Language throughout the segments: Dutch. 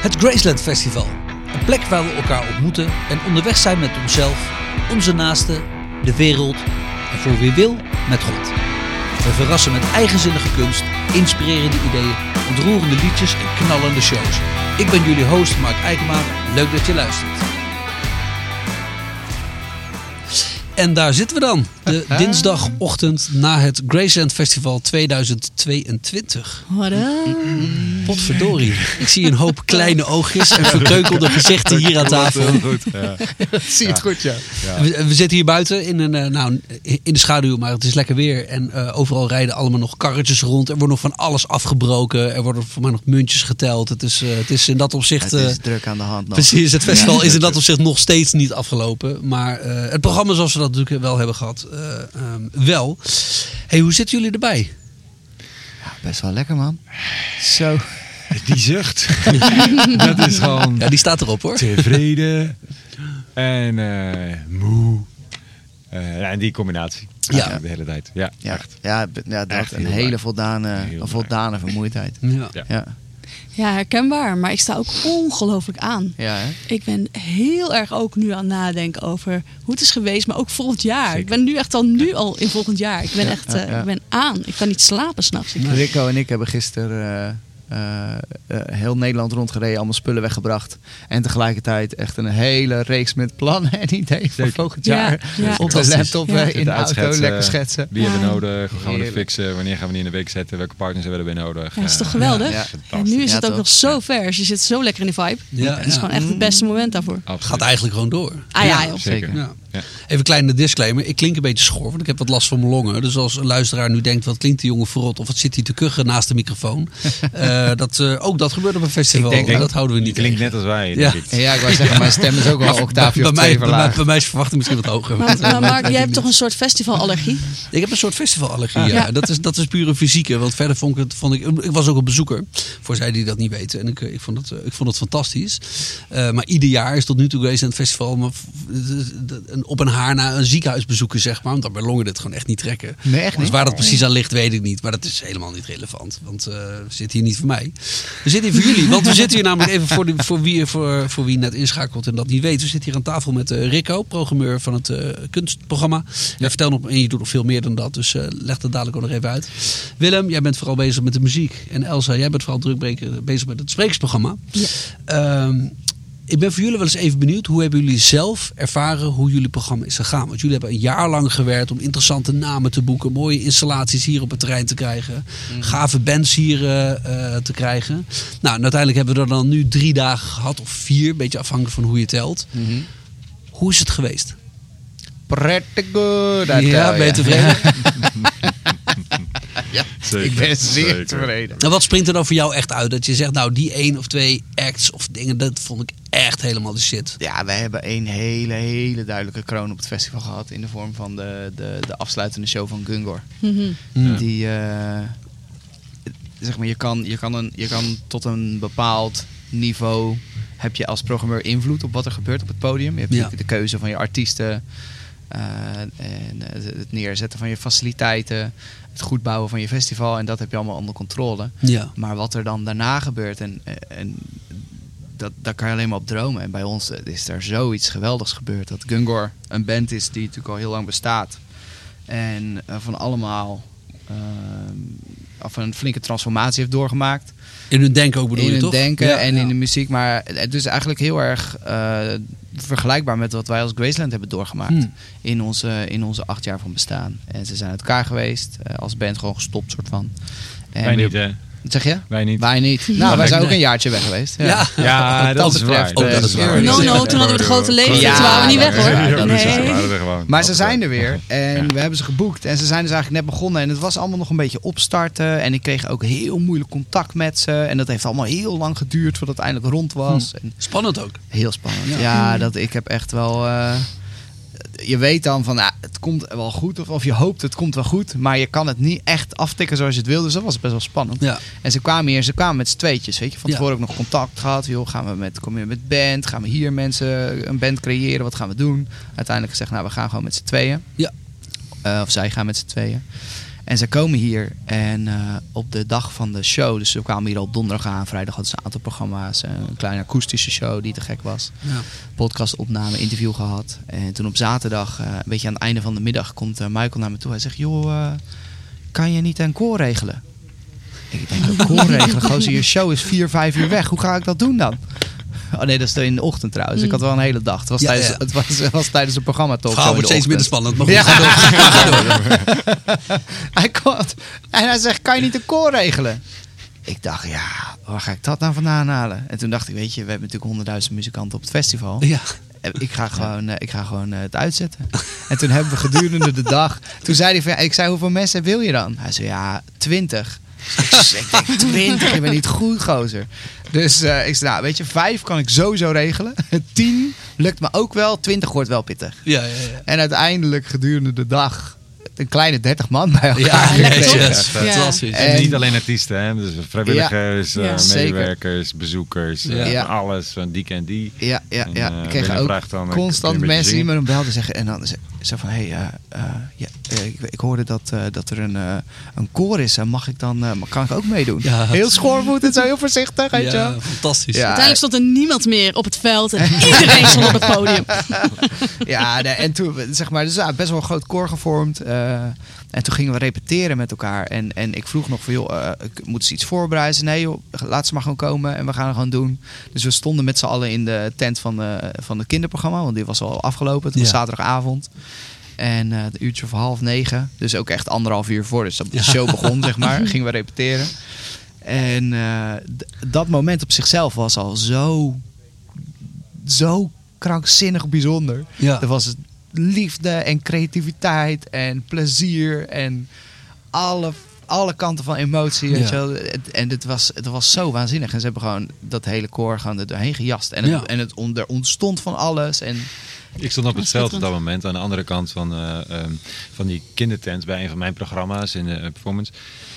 Het Graceland Festival. Een plek waar we elkaar ontmoeten en onderweg zijn met onszelf, onze naasten, de wereld en voor wie wil met God. We verrassen met eigenzinnige kunst, inspirerende ideeën, ontroerende liedjes en knallende shows. Ik ben jullie host Mark Eikema. Leuk dat je luistert. En daar zitten we dan. De dinsdagochtend na het Graceland Festival 2022. What up? Potverdorie. Ik zie een hoop kleine oogjes en verkeukelde gezichten hier aan tafel. Ja. Zie je het goed, ja. We, we zitten hier buiten in, een, eh, nou, in de schaduw, maar het is lekker weer. En eh, overal rijden allemaal nog karretjes rond. Er wordt nog van alles afgebroken. Er worden voor mij nog muntjes geteld. Het is, eh, het is in dat opzicht... Het is druk aan de hand nog. Precies, het festival is in dat opzicht nog steeds niet afgelopen. Maar eh, het programma zoals we dat natuurlijk wel hebben gehad, eh, ehm, wel. hey, hoe zitten jullie erbij? Ja, best wel lekker, man. Zo. Die zucht. dat is gewoon Ja, die staat erop hoor. tevreden en eh, moe. Eh, ja, en die combinatie. Ja. De hele tijd. Ja, Ja, echt. ja, ja dat Echt een hele voldane, voldane vermoeidheid. Ja. Ja. Ja, herkenbaar. Maar ik sta ook ongelooflijk aan. ja hè? Ik ben heel erg ook nu aan het nadenken over hoe het is geweest, maar ook volgend jaar. Zeker. Ik ben nu echt al nu al in volgend jaar. Ik ben Ja, echt ja, eh, ja. ik ben aan. Ik kan niet slapen s'nachts. Rico en ik hebben gisteren eh, heel Nederland rondgereden, allemaal spullen weggebracht. En tegelijkertijd echt een hele reeks met plannen en ideeën voor volgend Ja, jaar. ja. Op de laptop, Ja. eh, in de auto, uitschetsen. lekker schetsen. Wie hebben we nodig? Hoe gaan we dat fixen? Wanneer gaan we die in de week zetten? Welke partners hebben we erbij nodig? Ja, dat is toch Eh, geweldig? Ja. En nu is Ja, het ook toch? nog zo vers. Je zit zo lekker in de vibe. Ja, het is gewoon echt het beste moment daarvoor. absoluut. Gaat eigenlijk gewoon door. Ah ja, joh. Zeker. Ja. Even een kleine disclaimer. Ik klink een beetje schor, want ik heb wat last van mijn longen. Dus als een luisteraar nu denkt, wat klinkt die jongen verrot? Of wat zit hij te kuchen naast de microfoon? Eh, dat, eh, ook dat gebeurt op een festival. Ik denk- dat houden we niet klinkt tegen. net als wij. Ja. ik. Ja, ik wou zeggen, mijn stem is ook wel een octaafje bij, of mij, bij, mij, verlaagd. bij mij is verwachting misschien wat hoger. Maar, maar Mark, jij hebt toch een soort festivalallergie? Ik heb een soort festivalallergie. Ja. Dat, is, dat is pure fysieke. Want verder vond ik het. Vond ik, ik was ook een bezoeker. Voor zij die dat niet weten. En ik, eh, ik, vond, het, ik vond het fantastisch. Eh, maar ieder jaar is tot nu toe Graceland Festival. Maar een- op een haar na een ziekenhuis bezoeken, zeg maar. Want dan bij longen dit gewoon echt niet trekken. Nee, echt Dus waar dat precies aan ligt, weet ik niet. Maar dat is helemaal niet relevant. Want eh, we zitten hier niet voor mij. We zitten hier voor jullie. Want we zitten hier namelijk even voor, de, voor, wie, voor, voor wie net inschakelt en dat niet weet. We zitten hier aan tafel met eh, Rico, programmeur van het eh, kunstprogramma. Jij vertelt nog, en je doet nog veel meer dan dat. Dus eh, leg dat dadelijk ook nog even uit. Willem, jij bent vooral bezig met de muziek. En Elsa, jij bent vooral druk be- bezig met het spreeksprogramma. Ja. Ehm, ik ben voor jullie wel eens even benieuwd. Hoe hebben jullie zelf ervaren hoe jullie programma is gegaan? Want jullie hebben een jaar lang gewerkt om interessante namen te boeken. Mooie installaties hier op het terrein te krijgen. Gave bands hier eh, eh, te krijgen. Nou, en uiteindelijk hebben we er dan nu drie dagen gehad. Of vier, een beetje afhankelijk van hoe je telt. Mhm. Hoe is het geweest? Pretty good. Ja, ben je tevreden? Ja, Zeker, ik ben zeer zeker. tevreden. nou, wat springt er dan voor jou echt uit? Dat je zegt, nou die één of twee acts of dingen, dat vond ik echt helemaal de shit. Ja, wij hebben een hele, hele duidelijke kroon op het festival gehad. In de vorm van de, de, de afsluitende show van Gungor. Mhm. Ja. Die, eh, zeg maar, je kan, je, kan een, je kan tot een bepaald niveau heb je als programmeur invloed op wat er gebeurt op het podium. Je hebt Ja. de keuze van je artiesten en eh, het neerzetten van je faciliteiten, het goed bouwen van je festival en dat heb je allemaal onder controle. Ja. Maar wat er dan daarna gebeurt, en, en dat, daar kan je alleen maar op dromen. En bij ons eh, is er zoiets geweldigs gebeurd. Dat Gungor een band is die natuurlijk al heel lang bestaat. En eh, van allemaal eh, of een flinke transformatie heeft doorgemaakt. In hun denken ook bedoel in je het toch? denken Ja, en ja. in de muziek. Maar het is eigenlijk heel erg eh, vergelijkbaar met wat wij als Graceland hebben doorgemaakt. Hmm. In, onze, in onze acht jaar van bestaan. En ze zijn uit elkaar geweest. eh, als band gewoon gestopt soort van. En Wij niet, hè? Wat zeg je? Wij niet. Wij niet. Nou, Nou, wij zijn nee. ook een jaartje weg geweest. Ja. Ja, Wat dat is betreft, waar. dat is waar. No, no, toen hadden we de grote leeftijd. Ja, toen waren we niet weg hoor. Nee. Maar ze zijn er weer en we hebben ze geboekt. En ze zijn dus eigenlijk net begonnen. En het was allemaal nog een beetje opstarten. En ik kreeg ook heel moeilijk contact met ze. En dat heeft allemaal heel lang geduurd voordat het eindelijk rond was. En Spannend ook. heel spannend. Ja. Ja, dat, ik heb echt wel... eh, je weet dan van, nou, het komt wel goed. Of, of je hoopt het komt wel goed. Maar je kan het niet echt aftikken zoals je het wil. Dus dat was best wel spannend. Ja. En ze kwamen hier, ze kwamen met z'n tweetjes, weet je. Van tevoren ook nog contact gehad. Joh, gaan we met, kom je met band? Gaan we hier mensen een band creëren? Wat gaan we doen? Uiteindelijk gezegd, nou, we gaan gewoon met z'n tweeën. Ja. Eh, of zij gaan met z'n tweeën. En ze komen hier en eh, op de dag van de show, dus we kwamen hier op donderdag aan, vrijdag hadden ze een aantal programma's, eh, een kleine akoestische show die te gek was, Ja. podcastopname, interview gehad. En toen op zaterdag, eh, een beetje aan het einde van de middag, komt Michael naar me toe. Hij zegt, joh, kan je niet een koor regelen? Ik denk, een koor regelen? Gozer, je show is vier, vijf uur weg. Hoe ga ik dat doen dan? Oh nee, dat is in de ochtend trouwens. Ik had wel een hele dag. Het was, Ja, tijdens, ja. Het was, het was tijdens een programma Het talk. verhaal wordt steeds minder spannend. Maar goed, Ja. hij komt en hij zegt, kan je niet een koor regelen? Ik dacht, ja, waar ga ik dat nou vandaan halen? En toen dacht ik, weet je, we hebben natuurlijk honderdduizend muzikanten op het festival. Ja. En Ik ga gewoon, eh, ik ga gewoon eh, het uitzetten. En toen hebben we gedurende de dag... Toen zei hij van, ik zei, hoeveel mensen wil je dan? Hij zei, ja, twintig. Dus ik, ik denk, twintig? Je bent niet goed, gozer. Dus eh, ik zei, nou, weet je, vijf kan ik sowieso regelen. Tien lukt me ook wel. Twintig wordt wel pittig. Ja, ja, ja. En uiteindelijk gedurende de dag een kleine 30 man bij elkaar. Ja, yes, fantastisch. En, En- niet alleen artiesten, hè? Dus vrijwilligers, Ja. eh. Zeker. medewerkers, bezoekers, Ja. eh, alles, van die en die. Ja, ja, En, ja. ik kreeg ook constant mensen die me dan belden zeggen. En dan zo van, hé, hey, eh, eh, ja, eh, ik, ik hoorde dat, eh, dat er een, eh, een koor is. En mag ik dan, eh, kan ik ook meedoen? Ja. Heel schoorvoet en zo, heel voorzichtig, weet je. Ja, fantastisch. Ja. Uiteindelijk stond er niemand meer op het veld en iedereen stond op het podium. Ja, nee, en toen, zeg maar, dus ja, best wel een groot koor gevormd. Eh, en toen gingen we repeteren met elkaar. En, en ik vroeg nog van, joh, eh, ik- moeten ze iets voorbereiden? Nee, joh, laat ze maar gewoon komen en we gaan het gewoon doen. Dus we stonden met z'n allen in de tent van, de, van het kinderprogramma, want die was al afgelopen. Het was Ja. zaterdagavond. En eh het uurtje of half negen, dus ook echt anderhalf uur voor. Dus dat de Ja. show begon, zeg maar, gingen we repeteren. En eh, dat moment op zichzelf was al zo, zo krankzinnig bijzonder. Ja. Er was liefde en creativiteit en plezier en alle, alle kanten van emotie. Weet Ja. je En het was, het was zo waanzinnig. En ze hebben gewoon dat hele koor gewoon er doorheen gejast. En, het, Ja. en het, on- er ontstond van alles. En Ik stond op het veld op dat moment aan de andere kant van, eh, ehm, van die kindertent bij een van mijn programma's in de eh, performance.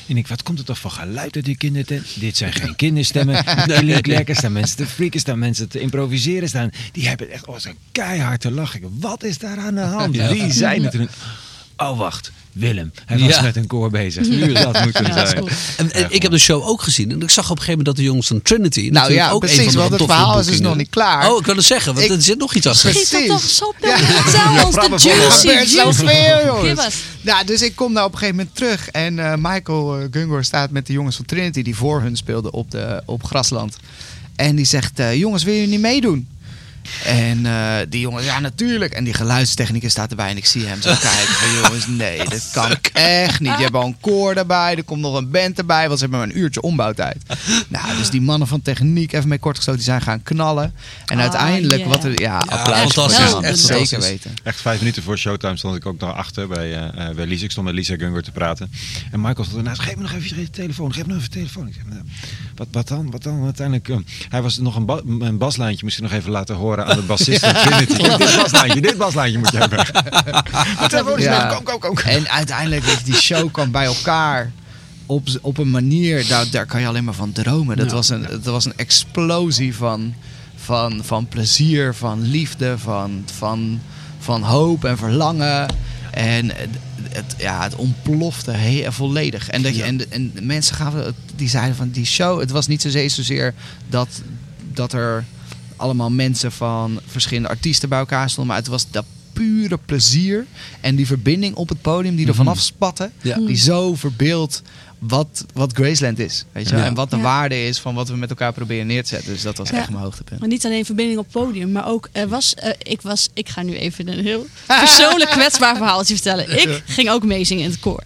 En ik, wat komt er toch van geluid uit die kindertent? Dit zijn geen kinderstemmen. Die klinkt lekker. Staan mensen te freaken, staan mensen te improviseren. Staan, die hebben echt oh, zijn keihard te lachen. Wat is daar aan de hand? Wie zijn het? Oh, wacht. Willem. Hij was Ja. met een koor bezig. Nu is dat moeten Ja, zijn. En, en ik heb de show ook gezien en ik zag op een gegeven moment dat de jongens van Trinity. nou natuurlijk ja, ook een precies. Want het verhaal is dus nog niet klaar. Oh, ik wil het zeggen, want Ik- er zit nog iets achter. Precies. Schiet dat toch zo op Ja. Ons de juicy, juicy. Ja, dus ik kom nou op een gegeven moment terug. En eh, Michael eh, Gungor staat met de jongens van Trinity die voor hun speelden op, de, op Grasland. En die zegt, eh, jongens, wil je niet meedoen? En eh, die jongen, ja natuurlijk. En die geluidstechnicus staat erbij en ik zie hem zo kijken. Van, jongens, nee, dat kan echt niet. Je hebt al een koor erbij, er komt nog een band erbij. Want ze hebben maar een uurtje ombouwtijd. Nou, dus die mannen van techniek, even mee kortgestoten, die zijn gaan knallen. En Ah, uiteindelijk, yeah. wat er, ja, applaus voor. Echt Zeker weten. Echt vijf minuten voor showtime stond ik ook nog achter bij, eh eh, bij Lisa. Ik stond met Lisa Gungor te praten. En Michael stond ernaast. Geef me nog even je telefoon. Geef me nog even je telefoon. Ik zeg, nou, wat, wat dan? Wat dan? Uiteindelijk, eh, hij was nog een, ba een baslijntje. Moest ik nog even laten horen aan de bassist van Trinity. dit baslijntje, dit baslijntje moet je hebben. Is Ja. Kom, kom, kom. En uiteindelijk, je, die show kwam bij elkaar op, op een manier, daar, daar kan je alleen maar van dromen. Dat, Ja. was, een, dat was een explosie van, van, van plezier, van liefde, van, van, van hoop en verlangen. En het, ja, het ontplofte heel volledig. En, dat je, Ja. en, en mensen gaven, die zeiden van die show, het was niet zozeer, zozeer dat, dat er allemaal mensen van verschillende artiesten bij elkaar stonden, maar het was dat pure plezier en die verbinding op het podium die er vanaf spatte, Ja. die zo verbeeldt wat, wat Graceland is. Weet je? Ja. En wat de Ja. waarde is van wat we met elkaar proberen neer te zetten. Dus dat was Ja. echt mijn hoogtepunt. Maar niet alleen verbinding op het podium, maar ook er was, eh, ik was, ik ga nu even een heel persoonlijk kwetsbaar verhaaltje vertellen. Ik ging ook meezingen in het koor.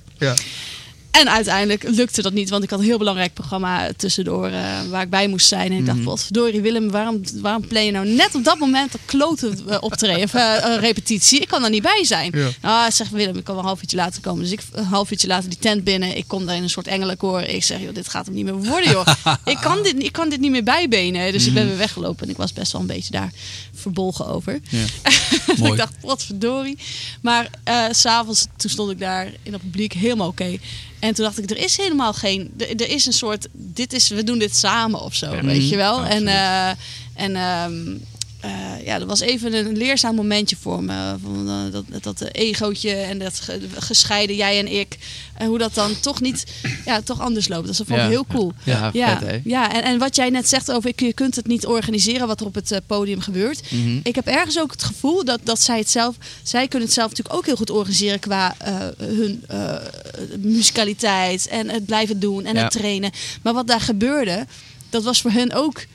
En uiteindelijk lukte dat niet, want ik had een heel belangrijk programma tussendoor eh, waar ik bij moest zijn. En ik dacht, Mhm. wat verdorie Willem, waarom, waarom plan je nou net op dat moment een klote eh, optreden of eh, repetitie? Ik kan er niet bij zijn. Ja. Nou, zegt Willem, ik kan wel een half uurtje later komen. Dus ik een half uurtje later die tent binnen. Ik kom daar in een soort engelenkoor. Ik zeg, joh, dit gaat hem niet meer worden, joh. ik, kan dit, ik kan dit niet meer bijbenen. Dus ik ben weer weggelopen. En ik was best wel een beetje daar verbolgen over. Ja. ik dacht, wat verdorie. Maar s s'avonds, toen stond ik daar in het publiek helemaal oké. En toen dacht ik, er is helemaal geen... Er, er is een soort, dit is, we doen dit samen of zo, weet je wel. En, absoluut. eh, en ehm, eh, ja, dat was even een leerzaam momentje voor me. Van, eh, dat, dat eh, egootje en dat ge- gescheiden jij en ik. En hoe dat dan toch niet, ja, toch anders loopt. Dus dat vond ik Ja. heel cool. Ja, Ja, vet ja en, en wat jij net zegt over je kunt het niet organiseren wat er op het podium gebeurt. Mhm. Ik heb ergens ook het gevoel dat, dat zij het zelf, zij kunnen het zelf natuurlijk ook heel goed organiseren qua hun musicaliteit en het blijven doen en het trainen. Maar wat daar gebeurde, dat was voor hen ook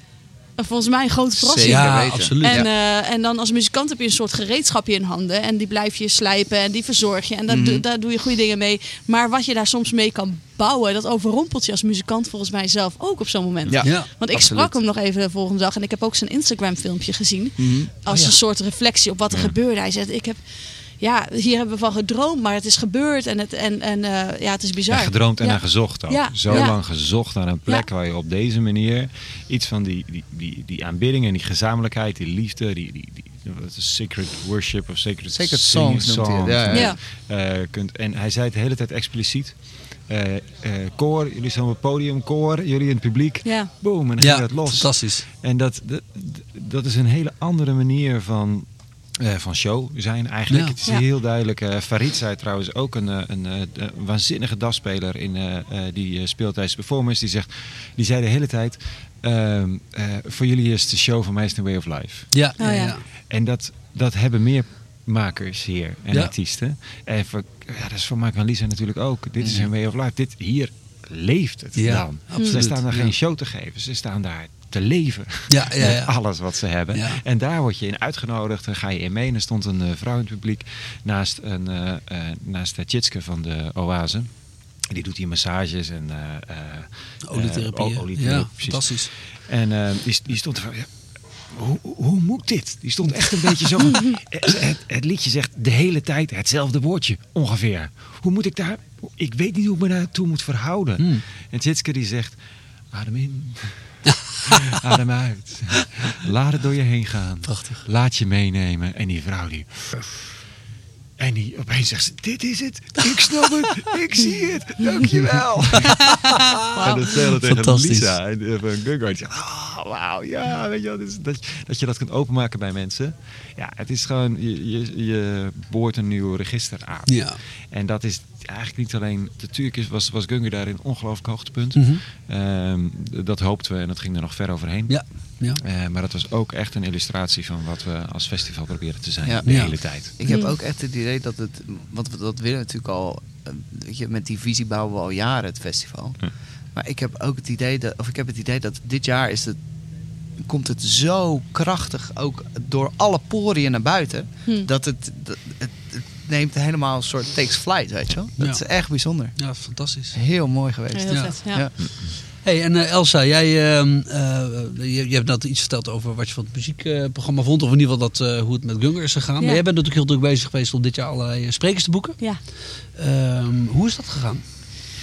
volgens mij een grote verrassing. Ja, absoluut. En, Ja. eh, en dan als muzikant heb je een soort gereedschapje in handen. En die blijf je slijpen en die verzorg je. En daar, Mhm. doe- daar doe je goede dingen mee. Maar wat je daar soms mee kan bouwen, dat overrompelt je als muzikant volgens mij zelf ook op zo'n moment. Ja. Ja. Want ik absoluut. sprak hem nog even de volgende dag. En ik heb ook zijn Instagram filmpje gezien. Mhm. Als Oh ja. een soort reflectie op wat er gebeurde. Hij zegt, ik heb... Ja, hier hebben we van gedroomd, maar het is gebeurd. En, het, en, en eh, ja, het is bizar. En gedroomd en Ja. naar gezocht ook. Ja, Zo ja. lang gezocht naar een plek Ja. waar je op deze manier iets van die, die, die, die aanbidding en die gezamenlijklijkheid, die liefde, die, die, die wat is sacred worship of sacred, Sacred songs noemt hij het, ja, ja. eh, kunt. En hij zei het de hele tijd expliciet. Eh, eh, koor, jullie staan op het podium, koor, jullie in het publiek. Ja. Boom, en dan ging Ja, dat los. fantastisch. En dat, dat, dat is een hele andere manier van, eh, van show zijn eigenlijk. Ja. Het is Ja. heel duidelijk. eh Farid zei trouwens ook een, eh, een, eh, een waanzinnige dasspeler in eh, eh, die eh, speelt tijdens de performance. Die, zegt, die zei de hele tijd, ehm, eh, voor jullie is de show van mij is een way of life. Ja, Oh, ja, ja. En dat, dat hebben meer makers hier en Ja. artiesten. En voor, ja, dat is voor Mark en Lisa natuurlijk ook. Dit is een way of life. Dit, hier leeft het Ja, dan. absoluut. Ze staan daar Ja. geen show te geven. Ze staan daar te leven. Ja, ja, Met ja. alles wat ze hebben. Ja. En daar word je in uitgenodigd. Dan ga je in mee. En er stond een eh, vrouw in het publiek naast, een, eh eh, naast de Tjitske van de Oase. Die doet hier massages en Olietherapie. olietherapie, ja, precies. fantastisch. En die, die stond er van, ja, hoe, hoe moet dit? Die stond echt een beetje zo. het, het liedje zegt de hele tijd hetzelfde woordje, ongeveer. Hoe moet ik daar... Ik weet niet hoe ik me daartoe moet verhouden. Hmm. En Tjitske die zegt, adem in, adem uit. Laat het door je heen gaan. Prachtig. Laat je meenemen. En die vrouw die... En die opeens zegt ze, dit is het. Ik snap het. Ik zie het. Dankjewel. En dat dat tegen Fantastisch. Lisa en van oh, wauw, ja, weet je wel, dat, dat je dat kunt openmaken bij mensen. Ja, het is gewoon, je, je, je boort een nieuw register aan. Ja. En dat is eigenlijk niet alleen, natuurlijk is, was, was Gungar daar een ongelooflijk hoogtepunt. Mhm. Ehm, dat hoopten we en dat ging er nog ver overheen. Ja. ja. Eh, maar dat was ook echt een illustratie van wat we als festival proberen te zijn Ja. de Ja. hele tijd. Ik heb Mm. ook echt het idee dat het, want we dat willen natuurlijk al, eh, weet je, met die visie bouwen we al jaren het festival. Maar ik heb ook het idee dat, of ik heb het idee dat dit jaar is het, komt het zo krachtig ook door alle poriën naar buiten, Hm. dat het, dat, het, het neemt helemaal een soort takes flight, weet je wel. Dat Ja. is echt bijzonder. Ja, fantastisch. Heel mooi geweest. Heel Ja. vet, ja. Hey, en eh, Elsa, jij, ehm, eh, je, je hebt net iets verteld over wat je van het muziekprogramma vond. Of in ieder geval dat, eh, hoe het met Gunger is gegaan. Ja. Maar jij bent natuurlijk heel druk bezig geweest om dit jaar allerlei sprekers te boeken. Ja. Ehm, hoe is dat gegaan?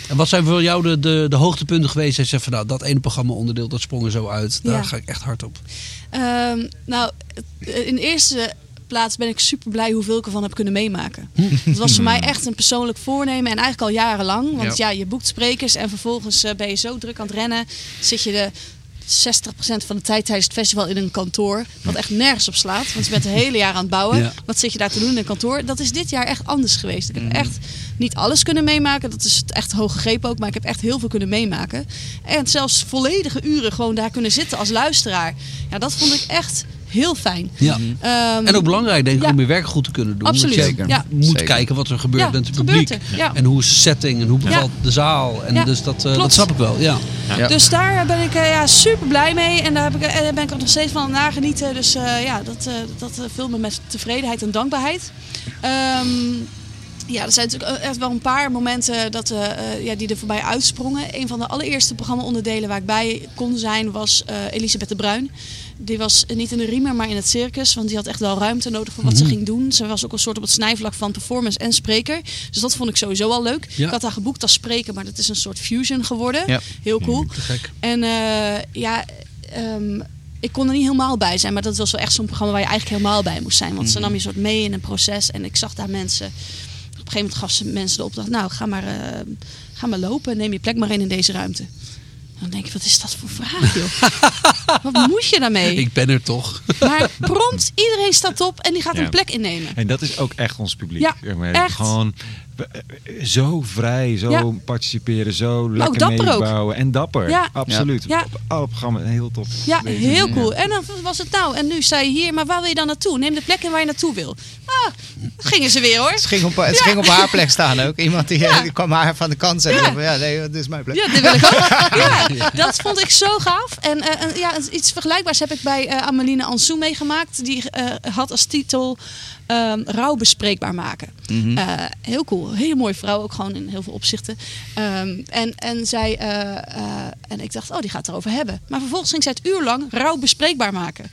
En wat zijn voor jou de, de, de hoogtepunten geweest? Dat je zegt van nou, dat ene programma onderdeel, dat sprong er zo uit. Daar Ja. ga ik echt hard op. Ehm, nou, in eerste plaats ben ik super blij hoeveel ik ervan heb kunnen meemaken. Het was voor mij echt een persoonlijk voornemen en eigenlijk al jarenlang. Want Ja. ja, je boekt sprekers en vervolgens eh, ben je zo druk aan het rennen. Zit je de 60% van de tijd tijdens het festival in een kantoor. Wat echt nergens op slaat. Want je bent het hele jaar aan het bouwen. Ja. Wat zit je daar te doen in een kantoor? Dat is dit jaar echt anders geweest. Ik heb Mhm. echt niet alles kunnen meemaken. Dat is echt hoog gegrepen ook. Maar ik heb echt heel veel kunnen meemaken. En zelfs volledige uren gewoon daar kunnen zitten als luisteraar. Ja, dat vond ik echt heel fijn. Ja. Ehm, En ook belangrijk denk ik ja. om je werk goed te kunnen doen. Absoluut, je ja. moet Zeker. kijken wat er gebeurt Ja, met het publiek. er? En hoe is de setting en hoe bevalt de zaal. En Ja, dus dat, eh, dat snap ik wel. Ja. Ja. Dus daar ben ik eh, ja, super blij mee. En daar, heb ik, en daar ben ik ook nog steeds van nagenieten. Dus eh, ja, dat, eh, dat eh, vult me met tevredenheid en dankbaarheid. Ehm, ja, er zijn natuurlijk echt wel een paar momenten dat, eh, eh, ja, die er voorbij uitsprongen. Een van de allereerste programma-onderdelen waar ik bij kon zijn was eh, Elisabeth de Bruin. Die was niet in de riemer, maar in het circus. Want die had echt wel ruimte nodig voor wat ze Mhm. ging doen. Ze was ook een soort op het snijvlak van performance en spreker. Dus dat vond ik sowieso al leuk. Ja. Ik had haar geboekt als spreker, maar dat is een soort fusion geworden. Ja. Heel cool. Gek. En eh, ja, ehm, ik kon er niet helemaal bij zijn. Maar dat was wel echt zo'n programma waar je eigenlijk helemaal bij moest zijn. Want ze nam je soort mee in een proces. En ik zag daar mensen... Op een gegeven moment gaf ze mensen de opdracht... Nou, ga maar, eh, ga maar lopen. Neem je plek maar in in deze ruimte. Dan denk je, wat is dat voor vraag, joh? wat moet je daarmee? Ik ben er toch. Maar prompt, iedereen staat op en die gaat Ja. een plek innemen. En dat is ook echt ons publiek. Ja, echt. Gewoon zo vrij, zo Ja. participeren, zo lekker dapper ook. meebouwen. En dapper, Ja. absoluut. Ja. Op alle programma's, heel top. Ja, Deze- heel cool. En dan was het nou, en nu sta je hier, maar waar wil je dan naartoe? Neem de plek in waar je naartoe wil. Ah, gingen ze weer hoor. Het ging op, het ging op haar plek staan ook. Iemand die, eh, die kwam haar van de kant zetten. Ja. Van, Ja, nee, dit is mijn plek. Ja, dit wil ik ook. Ja, dat vond ik zo gaaf. En eh, en ja, iets vergelijkbaars heb ik bij eh Ameline Ansou meegemaakt. Die eh, had als titel ehm, rouw bespreekbaar maken. Mhm. Eh, heel cool. Hele mooie vrouw, ook gewoon in heel veel opzichten. Ehm, en, en, zij, eh, eh, en ik dacht, oh, die gaat het erover hebben. Maar vervolgens ging zij het uur lang rouw bespreekbaar maken.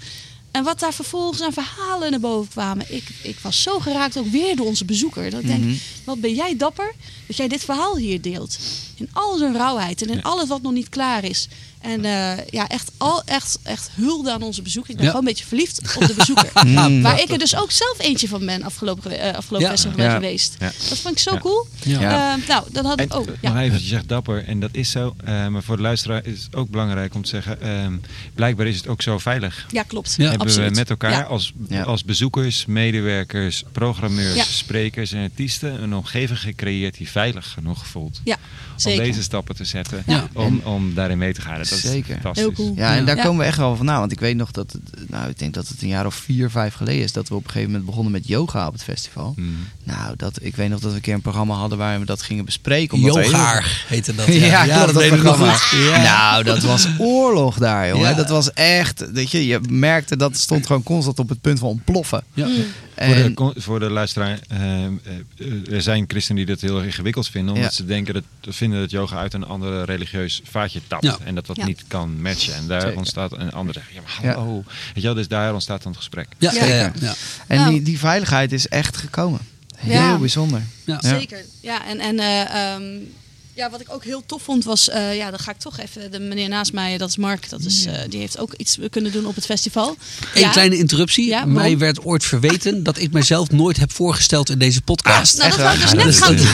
En wat daar vervolgens aan verhalen naar boven kwamen. Ik, ik was zo geraakt, ook weer door onze bezoeker. Dat ik denk, wat ben jij dapper dat jij dit verhaal hier deelt. In al zijn rauwheid en in Ja. alles wat nog niet klaar is. En eh, ja, echt, al, echt, echt hulde aan onze bezoeker. Ik ben Ja. gewoon een beetje verliefd op de bezoeker. Mm. Waar ik er dus ook zelf eentje van ben afgelopen, eh, afgelopen Ja. Ja. geweest. Ja. Dat vond ik zo Ja. cool. Eh, nou, dan had ik ook. nog Ja. even, je zegt dapper en dat is zo. eh, maar voor de luisteraar is het ook belangrijk om te zeggen... ehm, blijkbaar is het ook zo veilig. ja, klopt. Ja. Hebben Absoluut. we met elkaar Ja. als, als bezoekers, medewerkers, programmeurs, Ja. sprekers en artiesten... een omgeving gecreëerd die veilig genoeg voelt. Ja, Om zeker. deze stappen te zetten, Ja. om, om daarin mee te gaan. Dat Zeker. is fantastisch. Heel cool. Ja, en Ja. daar Ja. komen we echt wel vandaan. Want ik weet nog dat, het, nou, ik denk dat het een jaar of vier, vijf geleden is dat we op een gegeven moment begonnen met yoga op het festival. Mm. Nou, dat, ik weet nog dat we een keer een programma hadden waar we dat gingen bespreken. Yogaar heette dat. Ja, klopt, dat nog programma. Ja. Nou, dat was oorlog daar, jongen. Ja. Dat was echt, weet je, je merkte dat het stond gewoon constant op het punt van ontploffen. Ja. Mm. Voor, de, En, voor de luisteraar, eh, eh, er zijn christenen die dat heel erg ingewikkeld vinden. Omdat Ja. ze denken dat, vinden dat yoga uit een ander religieus vaatje tapt. Ja. En dat dat Ja. niet kan matchen. En daar Zeker. ontstaat een ander zeggen, ja maar Ja. hallo. Weet je wel, dus daar ontstaat dan het gesprek. Ja, ja, ja, Zeker. ja. en die, die veiligheid is echt gekomen. Heel Ja. bijzonder. Ja. Ja. Zeker. Ja, en, en eh, ehm, ja, wat ik ook heel tof vond was, eh, ja, dan ga ik toch even, de meneer naast mij, dat is Mark, dat is, eh, die heeft ook iets kunnen doen op het festival. Ja. kleine interruptie. Ja, Mij werd ooit verweten dat ik mezelf nooit heb voorgesteld in deze podcast. Nou, dat Echt wou ik dus net Ja, gaan doen.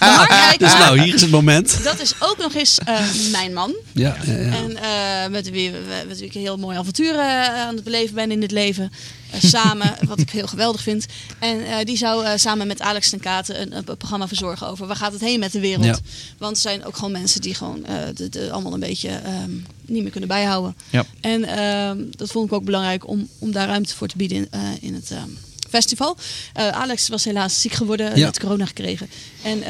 Mark Dus nou, hier is het moment. dat is ook nog eens eh, mijn man. Ja, ja, ja. En met wie met wie ik heel mooie avonturen eh, aan het beleven ben in dit leven. Eh, samen, wat ik heel geweldig vind. En eh, die zou eh, samen met Alex ten Katen een, een programma verzorgen over waar gaat het heen met de wereld. Ja. Want er zijn ook gewoon mensen die gewoon de, de, allemaal een beetje ehm, niet meer kunnen bijhouden. Ja. En ehm, dat vond ik ook belangrijk om, om daar ruimte voor te bieden in, in het ehm, festival. Alex was helaas ziek geworden, Ja. net corona gekregen. En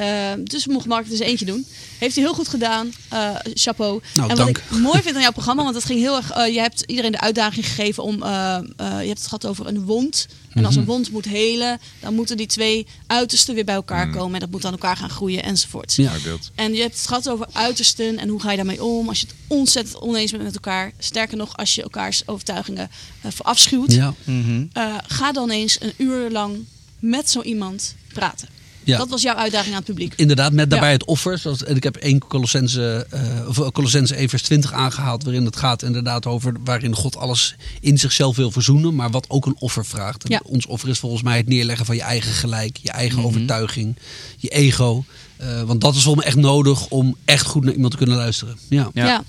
dus mocht Mark het dus eentje doen. Heeft hij heel goed gedaan. Eh, chapeau. Nou, en wat dank. ik mooi vind aan jouw programma, want het ging heel erg. eh, je hebt iedereen de uitdaging gegeven om. eh, eh, je hebt het gehad over een wond. En als een wond moet helen, dan moeten die twee uitersten weer bij elkaar komen. En dat moet aan elkaar gaan groeien enzovoort. Ja. En je hebt het gehad over uitersten en hoe ga je daarmee om als je het ontzettend oneens bent met elkaar. Sterker nog, als je elkaars overtuigingen eh verafschuwt. Ja, Mhm. Eh, ga dan eens een uur lang met zo iemand praten. Ja. Dat was jouw uitdaging aan het publiek. Inderdaad, met daarbij Ja. het offer. Zoals, en ik heb één Colossense, eh Colossense 1 vers 20 aangehaald. Waarin het gaat inderdaad over waarin God alles in zichzelf wil verzoenen. Maar wat ook een offer vraagt. Ja. Ons offer is volgens mij het neerleggen van je eigen gelijk. Je eigen Mhm. overtuiging. Je ego. Eh, want dat is volgens mij echt nodig om echt goed naar iemand te kunnen luisteren. Ja. Ja. Ja.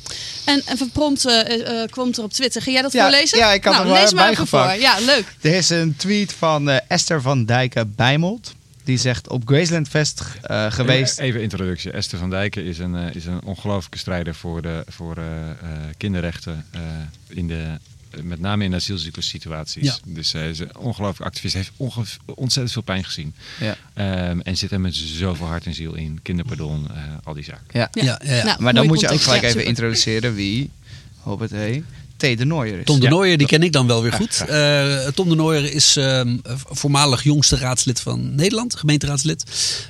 En, en van prompt eh, eh, kwam het er op Twitter. Ga jij dat Ja, voorlezen? ja, ik had nou, er wel lees maar even voor. Ja, leuk. Er is een tweet van eh, Esther van Dijken Bijmold. Die zegt op Graceland Fest eh, geweest. Even introductie. Esther van Dijken is een, eh, is een ongelooflijke strijder voor, de, voor eh, eh, kinderrechten. eh, in de, met name in asielzoekerssituaties. Ja. Dus zij is een ongelooflijk activist. Heeft onge- ontzettend veel pijn gezien. Ja. Ehm, en zit er met zoveel hart en ziel in. Kinderpardon, eh, al die zaken. Ja. Ja. Ja, ja, ja. Nou, Maar dan moet je ook gelijk Ja, even introduceren wie, hey, T. de is. Tom de Ja. Nooijer, die ken ik dan wel weer goed. Eh, Tom de Nooijer is ehm, voormalig jongste raadslid van Nederland, gemeenteraadslid.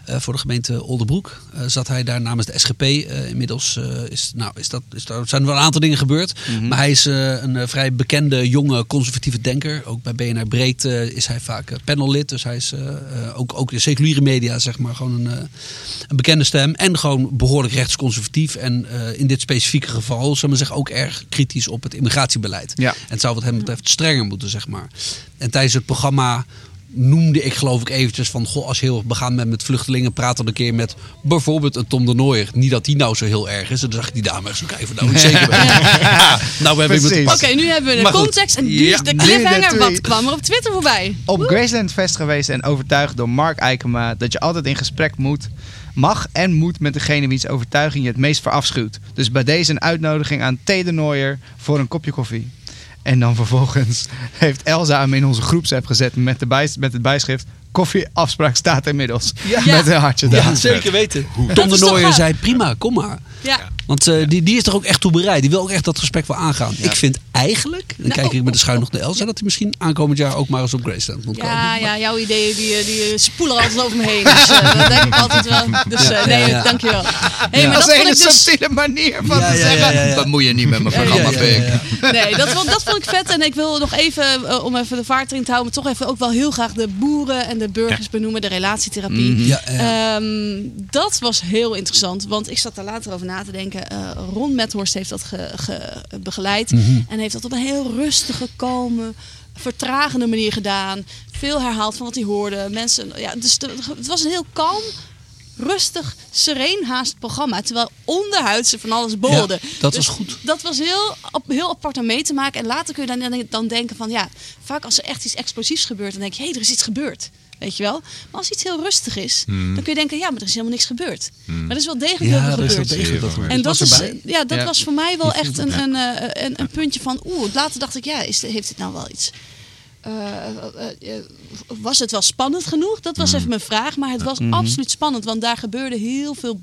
Eh, voor de gemeente Oldenbroek Eh, zat hij daar namens de SGP. Eh, inmiddels eh, is, nou, is dat, is daar zijn er wel een aantal dingen gebeurd. Maar hij is eh, een eh, vrij bekende, jonge, conservatieve denker. Ook bij BNR Breed eh, is hij vaak panellid. Dus hij is eh, eh, ook, ook in seculiere media zeg maar gewoon een, eh, een bekende stem. En gewoon behoorlijk rechtsconservatief. En eh, in dit specifieke geval, zullen we zeggen, ook erg kritisch op het immigratiebeleid. Ja. En het zou wat hem betreft strenger moeten, zeg maar. En tijdens het programma noemde ik geloof ik eventjes van... Goh, als je heel erg begaan bent met vluchtelingen... praat dan een keer met bijvoorbeeld een Tom de Nooier. Niet dat die nou zo heel erg is. En dan zag ik die dame eens kijken van nou zeker ben. Nou, we hebben iemand te Precies. Oké, nu hebben we de Maar goed. context en nu Ja. is de cliffhanger. Wat kwam er op Twitter voorbij? Op Graceland Fest geweest en overtuigd door Mark Eikema dat je altijd in gesprek moet, mag en moet met degene wiens overtuiging je het meest verafschuwt. Dus bij deze een uitnodiging aan T. de Nooier voor een kopje koffie. En dan vervolgens heeft Elsa hem in onze groepsapp gezet met, de bij, met het bijschrift koffieafspraak staat inmiddels. Ja. Met een hartje Ja, daar. zeker weten. Tom de gaaf? zei prima, kom maar. Ja. Want eh, die, die is er ook echt toe bereid. Die wil ook echt dat gesprek wel aangaan. Ik vind eigenlijk, dan Nou, kijk ik met de schuin nog naar Elsa... dat hij misschien aankomend jaar ook maar eens op Graceland moet komen. Ja, ja, jouw ideeën die, die spoelen altijd over me heen. Dus eh, dat denk ik altijd wel. Dus eh, nee, ja, ja. dankjewel. Hey, Ja. maar Dat is een hele dus... subtiele manier van Ja, te zeggen. ja, ja. Bemoei je niet met mijn programma, ja, ja, pik. ja, ja. Nee, dat, vond- dat vond ik vet. En ik wil nog even, eh, om even de vaart erin te houden, maar toch even ook wel heel graag de boeren en de burgers benoemen, de relatietherapie. Mhm. Ja, ja. Ehm, dat was heel interessant, want ik zat daar later over na te denken. Eh, Ron Methorst heeft dat ge- ge- begeleid Mhm. en heeft dat op een heel rustige, kalme, vertragende manier gedaan. Veel herhaald van wat hij hoorde. Mensen, ja, dus de- het was een heel kalm, rustig, sereen haast programma. Terwijl onderhuids er van alles borrelde. Ja, dat Dus was goed. Dat was heel, op- heel apart om mee te maken. En later kun je dan, dan, dan denken van ja, vaak als er echt iets explosiefs gebeurt, dan denk je, hé, hey, er is iets gebeurd. Weet je wel? Maar als iets heel rustig is, dan kun je denken, ja, maar er is helemaal niks gebeurd. Maar er is wel degelijk heel veel gebeurd. wel degelijk dat En En dat, was is, ja, dat Ja. was voor mij wel echt een, een, eh, een, een puntje van, oeh, later dacht ik, ja, is, heeft dit nou wel iets? eh, eh, eh, was het wel spannend genoeg? Dat was even mijn vraag. Maar het was absoluut spannend, want daar gebeurde heel veel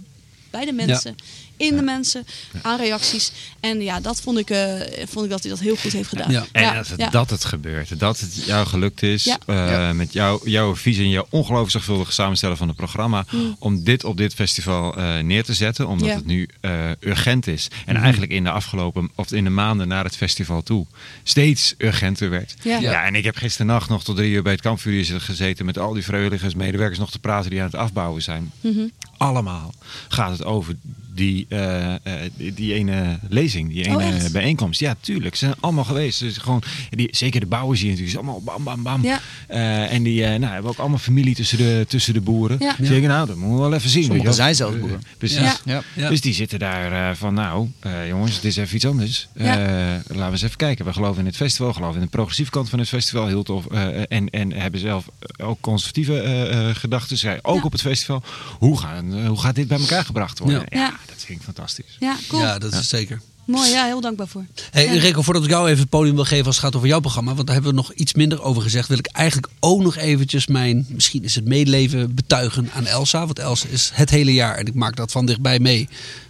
bij de mensen, in de mensen, aan reacties. En ja, dat vond ik, eh, vond ik dat hij dat heel goed heeft gedaan. Ja. En Ja, dat, het, ja. dat het gebeurt. Dat het jou gelukt is. Ja. eh, Ja. Met jou, jouw visie en jouw ongelooflijk zorgvuldige samenstellen van het programma. Om dit op dit festival eh, neer te zetten. Omdat Ja. het nu eh, urgent is. En eigenlijk in de afgelopen, of in de maanden naar het festival toe. Steeds urgenter werd. Ja. Ja. en ik heb gisternacht nog tot drie uur bij het kampvuur gezeten. Met al die vrijwilligers, medewerkers nog te praten die aan het afbouwen zijn. Mhm. Allemaal gaat het over die, eh, eh, die, die ene lezing, die ene Oh, echt? bijeenkomst. Ja, tuurlijk. Ze zijn allemaal geweest. Dus gewoon, die, zeker de bouwers hier natuurlijk. is allemaal bam, bam, bam. Ja. Eh, en die eh, nou, hebben ook allemaal familie tussen de, tussen de boeren. Ja. Ik, nou, dat moeten we wel even zien. Sommigen zijn zelfs boeren. Precies. Ja. Ja. Ja. Dus die zitten daar eh, van, nou, eh, jongens, het is even iets anders. Ja. Eh, laten we eens even kijken. We geloven in het festival, geloven in de progressieve kant van het festival. Heel tof. Eh, en, en hebben zelf ook conservatieve eh, eh, gedachten. Zij ook Ja. op het festival. Hoe, gaan, hoe gaat dit bij elkaar gebracht worden? Ja. Ja. dat vind ik fantastisch. Ja, cool. Ja, dat is zeker. Mooi, ja, heel dankbaar voor. Hey, Ja. Rico, voordat ik jou even het podium wil geven als het gaat over jouw programma, want daar hebben we nog iets minder over gezegd, wil ik eigenlijk ook nog eventjes mijn, misschien is het medeleven, betuigen aan Elsa. Want Elsa is het hele jaar, en ik maak dat van dichtbij mee,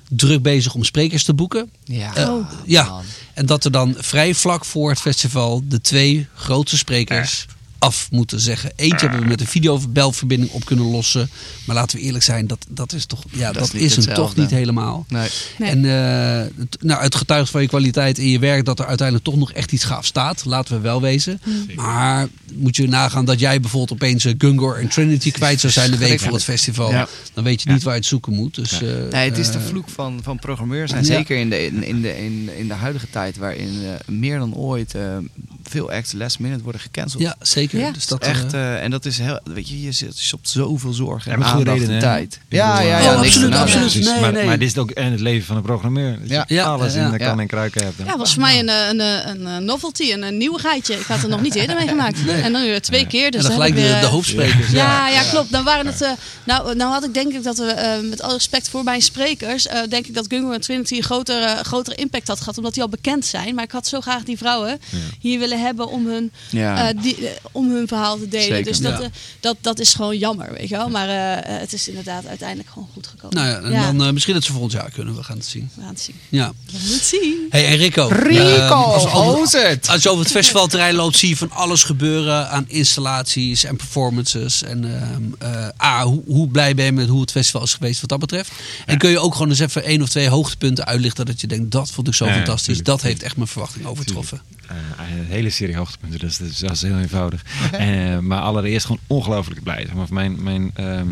druk bezig om sprekers te boeken. Ja. Eh, Oh. ja, Man. en dat er dan vrij vlak voor het festival de twee grootste sprekers af moeten zeggen. Eentje hebben we met een videobelverbinding op kunnen lossen. Maar laten we eerlijk zijn, dat, dat is toch, ja, dat, is hem toch niet helemaal. Nee. Nee. En eh, het, nou, het getuigt van je kwaliteit in je werk dat er uiteindelijk toch nog echt iets gaaf staat. Laten we wel wezen. Maar moet je nagaan dat jij bijvoorbeeld opeens eh, Gungor en Trinity kwijt zou zijn de week voor het festival. Ja. Dan weet je niet waar je het zoeken moet. Dus, eh, Nee, het is de vloek van, van programmeurs. En ja. zeker in de, in, in de, in, in de huidige tijd, waarin eh, meer dan ooit eh, veel acts last minute worden gecanceld. Ja, zeker. Ja. Dus dat, Echt, eh, eh, en dat is heel, weet je, je zit- je stopt zoveel zorg en met goede aandacht reden, en tijd. Ja, ja, eh, ja, Oh, niks absoluut, absoluut. Nee, maar, nee. maar dit is ook en het leven van een programmeur. Dat je Ja. Ja, alles ja, in de ja. kan en kruiken hebt. Ja, was voor mij een, eh, een, een, novelty, een, een nieuwigheidje. Ik had er nog niet eerder mee gemaakt. Nee. En dan weer twee keer. Dus en dan gelijk de, weer, de hoofdsprekers. Ja, ja, klopt. Dan waren het, eh, nou, nou had ik denk ik dat we, eh, met alle respect voor mijn sprekers, eh, denk ik dat Gungo en Trinity een grotere, eh, grotere impact had gehad, omdat die al bekend zijn. Maar ik had zo graag die vrouwen hier willen hebben om hun, Ja. eh, die, eh, om hun verhaal te delen. Zeker. Dus dat, Ja. eh, dat, dat is gewoon jammer, weet je wel. Maar eh, eh, het is inderdaad uiteindelijk gewoon goed gekomen. Nou ja, en Ja, dan eh, misschien dat ze volgend jaar kunnen. We gaan het zien. we gaan het zien. Ja. We gaan het zien. Hey, en Rico. Rico, als, als, het. als je over het festivalterrein loopt, zie je van alles gebeuren aan installaties en performances. En ehm, eh, A, hoe, hoe blij ben je met hoe het festival is geweest wat dat betreft? En kun je ook gewoon eens even één of twee hoogtepunten uitlichten dat je denkt, dat vond ik zo Ja, fantastisch. tuurlijk. Dat heeft echt mijn verwachting overtroffen. Eh, een hele serie hoogtepunten, dus dat is, dat is heel eenvoudig. Eh, maar allereerst gewoon ongelooflijk blij. Zeg maar, mijn, mijn, ehm,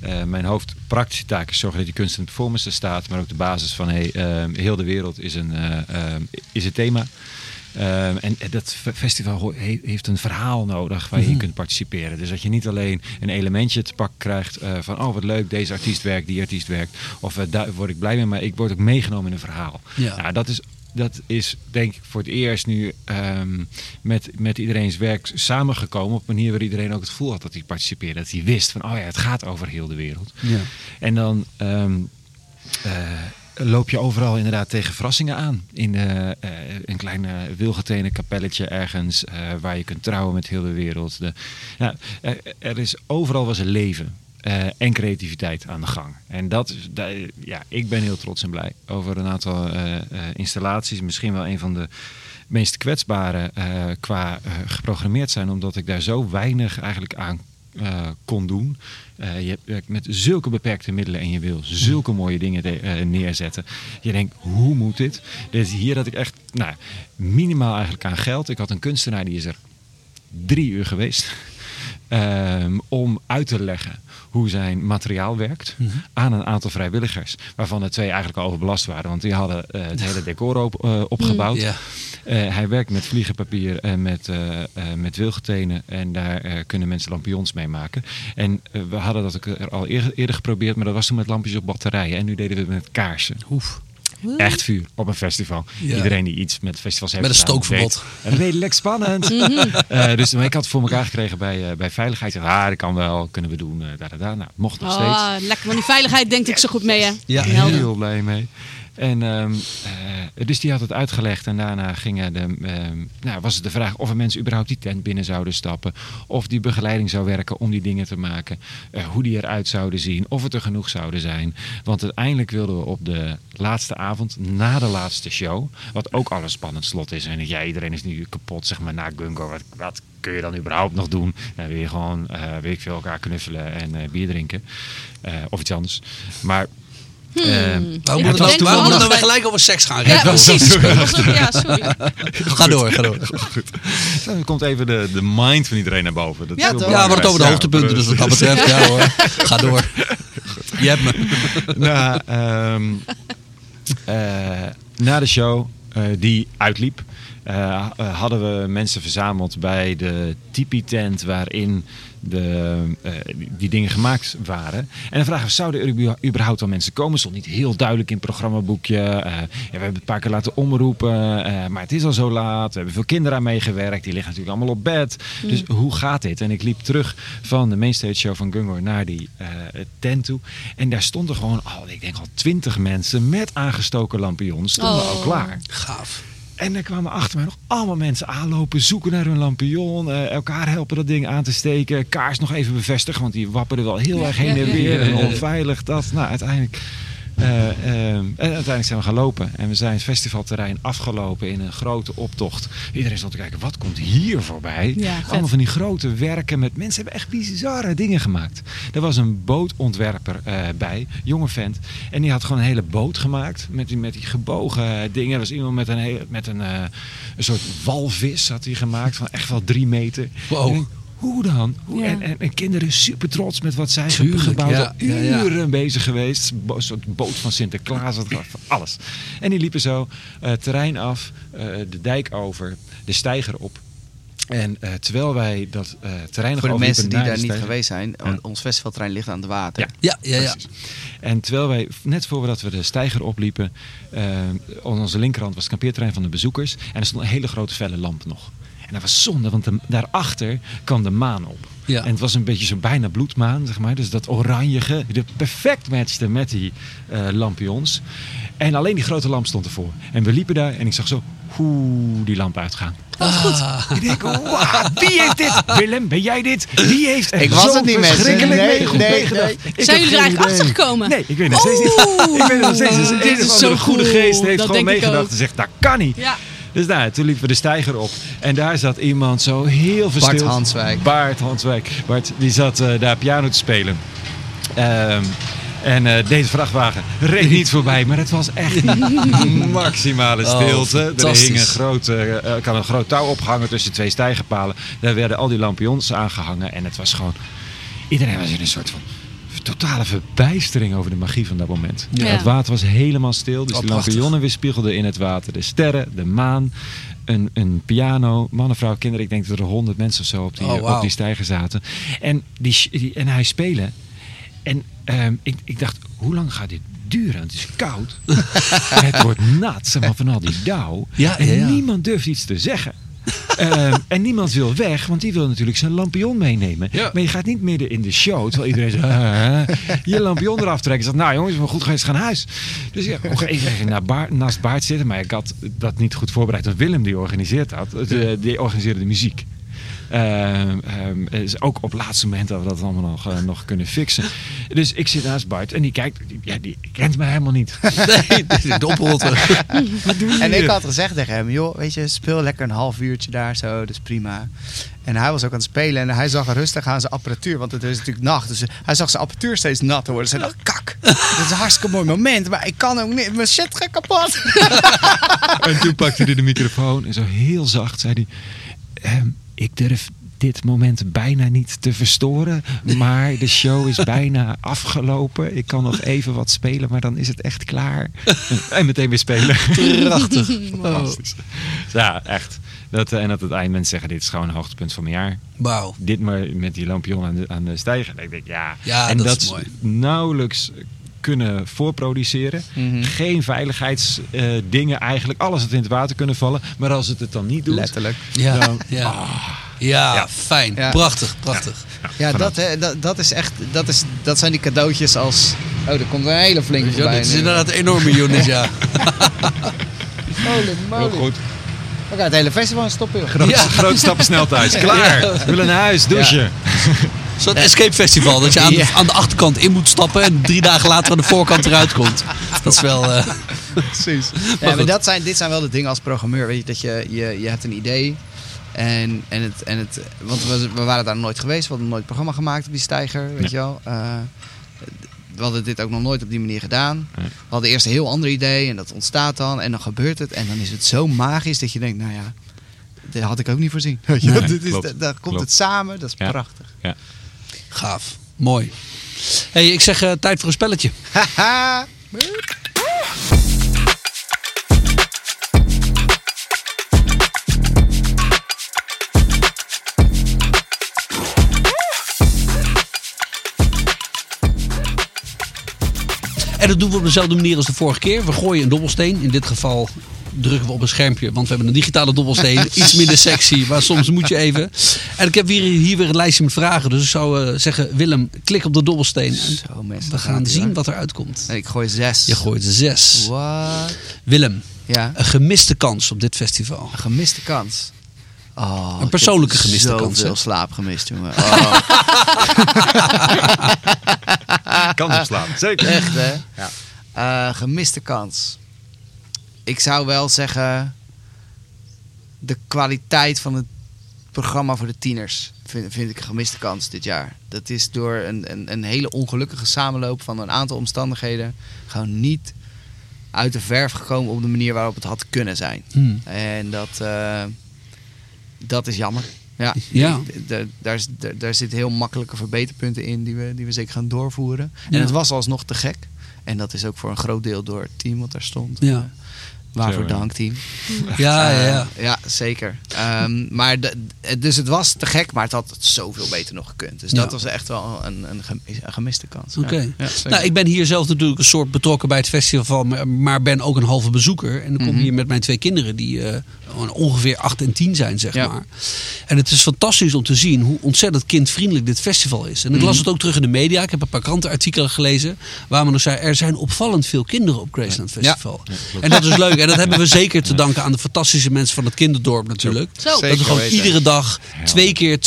eh, mijn hoofdpraktische taak is zorgen dat die kunst en performance er staat. Maar ook de basis van hey, ehm, heel de wereld is een, eh, ehm, is een thema. En dat fe- festival he- heeft een verhaal nodig waar je in kunt participeren. Dus dat je niet alleen een elementje te pak krijgt van oh wat leuk, deze artiest werkt, die artiest werkt. Of daar word ik blij mee, maar ik word ook meegenomen in een verhaal. Ja. Nou, dat is, dat is denk ik voor het eerst nu ehm, met, met iedereen's werk samengekomen op een manier waar iedereen ook het gevoel had dat hij participeerde. Dat hij wist van oh ja, het gaat over heel de wereld. Ja. En dan ehm, eh, loop je overal inderdaad tegen verrassingen aan. In eh, eh, een klein wilgetenen kapelletje ergens waar je kunt trouwen met heel de wereld. De, ja, er, er is overal was er leven. Eh, en creativiteit aan de gang. En dat is, ja, ik ben heel trots en blij over een aantal eh, eh, installaties. Misschien wel een van de meest kwetsbare qua geprogrammeerd zijn, omdat ik daar zo weinig eigenlijk aan kon doen. Je werkt met zulke beperkte middelen en je wil zulke mooie dingen neerzetten. Je denkt, hoe moet dit? Dus hier had ik echt nou, minimaal eigenlijk aan geld. Ik had een kunstenaar die is er drie uur geweest. Ehm, om uit te leggen hoe zijn materiaal werkt aan een aantal vrijwilligers. Waarvan er twee eigenlijk al overbelast waren. Want die hadden eh, het hele decor op, eh, opgebouwd. Eh, hij werkt met vliegenpapier en met, met wilgetenen. En daar kunnen mensen lampions mee maken. En we hadden dat ook er al eerder, eerder geprobeerd. Maar dat was toen met lampjes op batterijen. En nu deden we het met kaarsen. Oef. Echt vuur op een festival. Ja. Iedereen die iets met festivals heeft Met een stookverbod. Redelijk spannend. Eh, dus maar ik had het voor elkaar gekregen bij, eh, bij veiligheid. Dacht, ah, dat kan wel, kunnen we doen. eh da, da, da. Nou, mocht nog steeds. Oh, lekker. Want die veiligheid denkt ik zo goed mee, hè? Ja. Heel blij mee. En, ehm, eh, dus die had het uitgelegd en daarna gingen de, ehm, nou, was het de vraag of er mensen überhaupt die tent binnen zouden stappen. Of die begeleiding zou werken om die dingen te maken. eh, hoe die eruit zouden zien. Of het er genoeg zouden zijn. Want uiteindelijk wilden we op de laatste avond, na de laatste show. Wat ook al een spannend slot is. En ja, iedereen is nu kapot, zeg maar, na Gungo. Wat, wat kun je dan überhaupt nog doen? Dan wil je gewoon, eh weet ik veel, elkaar knuffelen en eh, bier drinken. Eh, of iets anders. Maar... eh, Waarom Ik moet het nou, waarom moet het wel nou dat weer wij- gelijk over seks gaan? Ja, precies. Ja, sorry. Ga door, ga door. Dan komt even de, de mind van iedereen naar boven. Dat Ja? Ja, maar het over de hoogtepunten, dus wat dat betreft, ja hoor. Ga door. Je hebt me. na, ehm, eh, na de show eh, die uitliep, eh, eh, hadden we mensen verzameld bij de tipi-tent waarin de, eh, die, dingen gemaakt waren. En dan vragen we, zouden er überhaupt wel mensen komen? Stond niet heel duidelijk in het programmaboekje. Eh, ja, we hebben het een paar keer laten omroepen, eh, maar het is al zo laat. We hebben veel kinderen aan meegewerkt, die liggen natuurlijk allemaal op bed. Dus hoe gaat dit? En ik liep terug van de mainstage show van Gungor naar die eh, tent toe. En daar stonden gewoon al, ik denk al twintig mensen met aangestoken lampions. Stonden Oh. al klaar. Gaaf. En er kwamen achter mij nog allemaal mensen aanlopen, zoeken naar hun lampion, eh, elkaar helpen dat ding aan te steken, kaars nog even bevestigen, want die wapperde wel heel erg heen en weer en onveilig dat. Nou, uiteindelijk, en uiteindelijk zijn we gaan lopen en we zijn het festivalterrein afgelopen in een grote optocht. Iedereen stond te kijken, wat komt hier voorbij? Ja, vet. allemaal van die grote werken met mensen hebben echt bizarre dingen gemaakt. Er was een bootontwerper eh, bij, jonge vent, en die had gewoon een hele boot gemaakt met die, met die gebogen dingen. Er was iemand met een, hele, met een, eh, een soort walvis had hij gemaakt van echt wel drie meter. Wow. En hoe dan? Hoe? Ja. En, en, en kinderen super trots met wat zij Tuurlijk, gebouwd ja, al ja, ja. uren bezig geweest. Bo- Een soort boot van Sinterklaas, alles. En die liepen zo eh, het terrein af, eh, de dijk over, de steiger op. En eh, terwijl wij dat eh, terrein nog Voor de mensen die daar niet steiger- geweest zijn, ons festivalterrein ligt aan het water. Ja. Ja, ja. En terwijl wij, net voordat we de steiger opliepen, eh, aan onze linkerhand was het kampeerterrein van de bezoekers. En er stond een hele grote felle lamp nog. En dat was zonde, want de- daarachter kwam de maan op. Ja. En het was een beetje zo bijna bloedmaan, zeg maar. Dus dat oranjige, die perfect matchte met die eh, lampions. En alleen die grote lamp stond ervoor. En we liepen daar en ik zag zo hoe die lamp uitgaan. Ah, Ik denk, wauw, wie heeft dit? Willem, ben jij dit? Wie heeft er Ik was het niet, mensen. verschrikkelijk Nee, mee goed nee, meegedacht? nee. Zijn jullie er eigenlijk idee. achter gekomen? Nee, ik weet nog steeds niet. Ik weet nog steeds niet. Dit Een is of zo andere goede geest heeft Dat gewoon meegedacht en zegt, dat kan niet. Ja. Dus nou, toen liepen we de steiger op. En daar zat iemand zo heel verstild. Hanswijk. Bart Hanswijk. Bart, die zat eh, daar piano te spelen. Ehm, en eh, deze vrachtwagen reed niet voorbij, maar het was echt maximale Oh, stilte. er fantastisch. hing een groot, eh, had een groot touw opgehangen tussen twee stijgerpalen. Daar werden al die lampions aangehangen en het was gewoon... Iedereen was in een soort van totale verbijstering over de magie van dat moment. Ja. Het water was helemaal stil, dus Oh, de lampionnen weerspiegelden in het water. De sterren, de maan. een, een piano, man en vrouw, kinderen. Ik denk dat er honderd mensen of zo op die, Oh, op die stijger zaten. En, die, en hij spelen. En ehm, ik, ik dacht, hoe lang gaat dit duren? Het is koud. het wordt nat zeg maar, van al die dauw. Ja, en ja, ja. niemand durft iets te zeggen. Ehm, en niemand wil weg, want die wil natuurlijk zijn lampion meenemen. Ja. Maar je gaat niet midden in de show, terwijl iedereen zegt, "Ah, je lampion eraf trekken. Zegt, nou jongens, maar goed geweest, gaan naar huis. Dus ja, nog even naar naast Baart zitten. Maar ik had dat niet goed voorbereid. Want Willem die organiseert dat, de- die organiseerde de muziek. Ehm, ehm, is ook op het laatste moment dat we dat allemaal nog, eh, nog kunnen fixen. Dus ik zit naast Bart en die kijkt, die- ja, die kent mij helemaal niet. Nee, dit is doprotten. Wat doen En ik had gezegd tegen hem, joh, weet je, speel lekker een half uurtje daar zo, dat is prima. En hij was ook aan het spelen en hij zag rustig aan zijn apparatuur, want het is natuurlijk nacht. Dus hij zag zijn apparatuur steeds natter worden. Dus hij dacht, kak, dit is een hartstikke mooi moment, maar ik kan ook niet, mijn shit gaat kapot. En toen pakte hij de microfoon en zo heel zacht zei hij... "Ehm, ik durf dit moment bijna niet te verstoren, maar de show is bijna afgelopen. Ik kan nog even wat spelen, maar dan is het echt klaar. En meteen weer spelen. Prachtig. Fantastisch. Ja, echt. Dat, eh, en dat het eind mensen zeggen, dit is gewoon een hoogtepunt van mijn jaar. Wauw. Dit maar met die lampion aan de, aan de stijger. Ik denk, ja. Ja, en dat dat, is mooi. nauwelijks kunnen voorproduceren. Mhm. Geen veiligheidsdingen eigenlijk. Alles het in het water kunnen vallen. Maar als het het dan niet doet. Letterlijk. Ja, Dan- ja. ja, Ja. fijn. Ja. Prachtig, prachtig. Ja, dat, hè, dat, dat is echt, dat, is, dat zijn die cadeautjes als, oh, er komt een hele flinke Ja, voorbij. dit is inderdaad een enorme unit, ja. Holy Heel moly. goed. We gaan het hele festival stoppen, joh. Groot, Ja. groot stappen snel thuis. Klaar. We willen naar huis. Douchen. Zo'n escape festival, dat je aan, Ja. aan de achterkant in moet stappen en drie dagen later aan de voorkant eruit komt. Dat is wel... eh, Precies. Ja, Maar dat zijn, dit zijn wel de dingen als programmeur. Weet je, dat je, je, je hebt een idee. En, en het, en het, want we, we waren daar nooit geweest. We hadden nooit een programma gemaakt op die stijger. Weet Nee. je wel. Eh, we hadden dit ook nog nooit op die manier gedaan. Nee. We hadden eerst een heel ander idee. En dat ontstaat dan. En dan gebeurt het. En dan is het zo magisch dat je denkt, nou ja. Dit had ik ook niet voorzien. Weet je wel, Nee, dit is, klopt. da- daar komt Klopt. het samen. Dat is Ja. prachtig. Gaaf. Mooi. hey, ik zeg eh, tijd voor een spelletje. Haha. En dat doen we op dezelfde manier als de vorige keer. We gooien een dobbelsteen. In dit geval drukken we op een schermpje, want we hebben een digitale dobbelsteen. Iets minder sexy, maar soms moet je even. En ik heb hier, hier weer een lijstje met vragen. Dus ik zou eh, zeggen, Willem, klik op de dobbelsteen. En Zo mensen. we gaan zien wat er uitkomt. Ik gooi zes. Je gooit zes. Wat? Willem, Ja. een gemiste kans op dit festival. Een gemiste kans. Oh, Een persoonlijke ik heb gemiste kans, Zoveel hè? slaap gemist, jongen. Oh, Kan opslaan. Zeker. echt, hè? Ja. Eh, gemiste kans. Ik zou wel zeggen... De kwaliteit van het programma voor de tieners... vind, vind ik een gemiste kans dit jaar. Dat is door een, een, een hele ongelukkige samenloop van een aantal omstandigheden... gewoon niet uit de verf gekomen op de manier waarop het had kunnen zijn. Hmm. En dat, eh, dat is jammer. Ja, Ja. Daar, is- d- daar zitten heel makkelijke verbeterpunten in die we, die we zeker gaan doorvoeren. Ja. En het was alsnog te gek. En dat is ook voor een groot deel door het team wat daar stond. Ja. Waarvoor Zo, ja. dank, team. Ja, ja, ja. Eh, ja, zeker. Ehm, maar de, dus het was te gek, maar het had zoveel beter nog gekund. Dus Ja. dat was echt wel een, een, gemis- een gemiste kans. Oké. Ja. Nou, ik ben hier zelf natuurlijk een soort betrokken bij het festival, maar- ben ook een halve bezoeker. En ik kom Mhm. hier met mijn twee kinderen, die eh, ongeveer 8 en 10 zijn, zeg maar. En het is fantastisch om te zien hoe ontzettend kindvriendelijk dit festival is. En ik las Mhm. het ook terug in de media. Ik heb een paar krantenartikelen gelezen waar men nog zei, er zijn opvallend veel kinderen op Graceland Festival. en dat is leuk. En dat hebben we zeker te danken aan de fantastische mensen van het kinderdorp natuurlijk. Zo. Dat er gewoon weten. iedere dag twee keer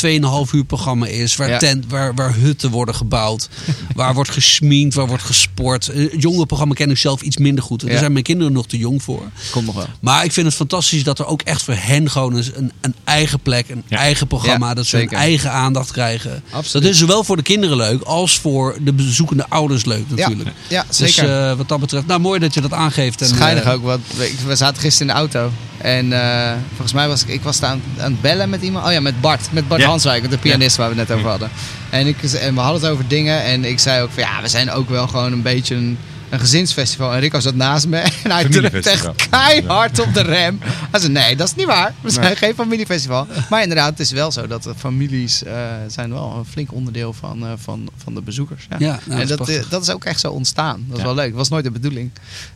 2,5 uur programma is. Waar, Ja. tent, waar, waar hutten worden gebouwd. waar wordt gesminkt, waar wordt gesport. Eh, Het jonge programma ken ik zelf iets minder goed. Daar Ja. zijn mijn kinderen nog te jong voor. Komt nog wel. Maar ik vind het fantastisch dat er ook echt voor hen gewoon een, een eigen plek, een Ja. eigen programma. Ja, dat ze hun eigen aandacht krijgen. Absoluut. Dat is zowel voor de kinderen leuk als voor de bezoekende ouders leuk natuurlijk. Ja, Dus zeker. eh, wat dat betreft, nou mooi dat je dat aangeeft. En, Schijnig eh, ook, want we, zaten gisteren in de auto. En eh, volgens mij was ik, ik was aan, aan het bellen met iemand. Oh ja, met Bart. Met Bart Ja. Hanswijk, de pianist waar we het net over hadden. En, ik, en we hadden het over dingen. En ik zei ook van ja, we zijn ook wel gewoon een beetje een, een gezinsfestival. En Rico zat naast me en hij drukte Familiefestival. echt keihard op de rem. Hij zei, nee, dat is niet waar. We zijn Nee. geen familiefestival. Maar inderdaad, het is wel zo dat de families eh, zijn wel een flink onderdeel van, eh, van, van de bezoekers. Ja. Ja, nou, dat en is dat, prachtig. eh, dat is ook echt zo ontstaan. Dat is Ja. wel leuk. Het was nooit de bedoeling.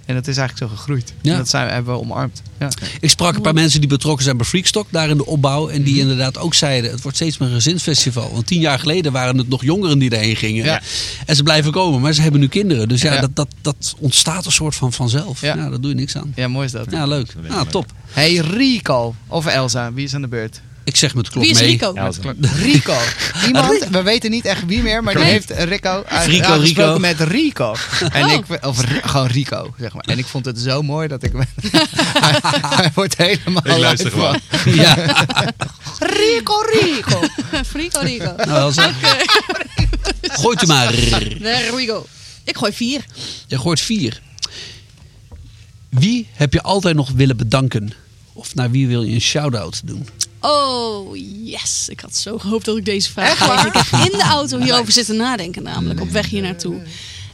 En dat is eigenlijk zo gegroeid. Ja. En dat zijn, hebben we omarmd. Ja. Ik sprak een paar mensen die betrokken zijn bij Freakstock, daar in de opbouw. En die inderdaad ook zeiden, het wordt steeds meer een gezinsfestival. Want tien jaar geleden waren het nog jongeren die daarheen gingen. Ja. En ze blijven komen, maar ze hebben nu kinderen. Dus ja, Ja. Dat, dat, dat ontstaat een soort van vanzelf. Ja. Ja. daar doe je niks aan. ja, mooi is dat. Ja, leuk. Is Nou, top. Hey Rico of Elsa, wie is aan de beurt? Ik zeg met klok Wie is mee. Rico? Elsa. Rico. Iemand, we weten niet echt wie meer, maar die heeft Rico Frico, aangesproken Rico. met Rico. En Oh. ik, of gewoon Rico, zeg maar. En ik vond het zo mooi dat ik... hij, hij wordt helemaal Ik luister gewoon. Ja, Rico, Rico. Frico Rico. nou, Elsa. Gooit u maar. There we go. Ik gooi vier. Je gooit vier. Wie heb je altijd nog willen bedanken? Of naar wie wil je een shout-out doen? Oh, yes. Ik had zo gehoopt dat ik deze vraag kreeg. Ik heb in de auto hierover zitten nadenken namelijk, op weg hier naartoe.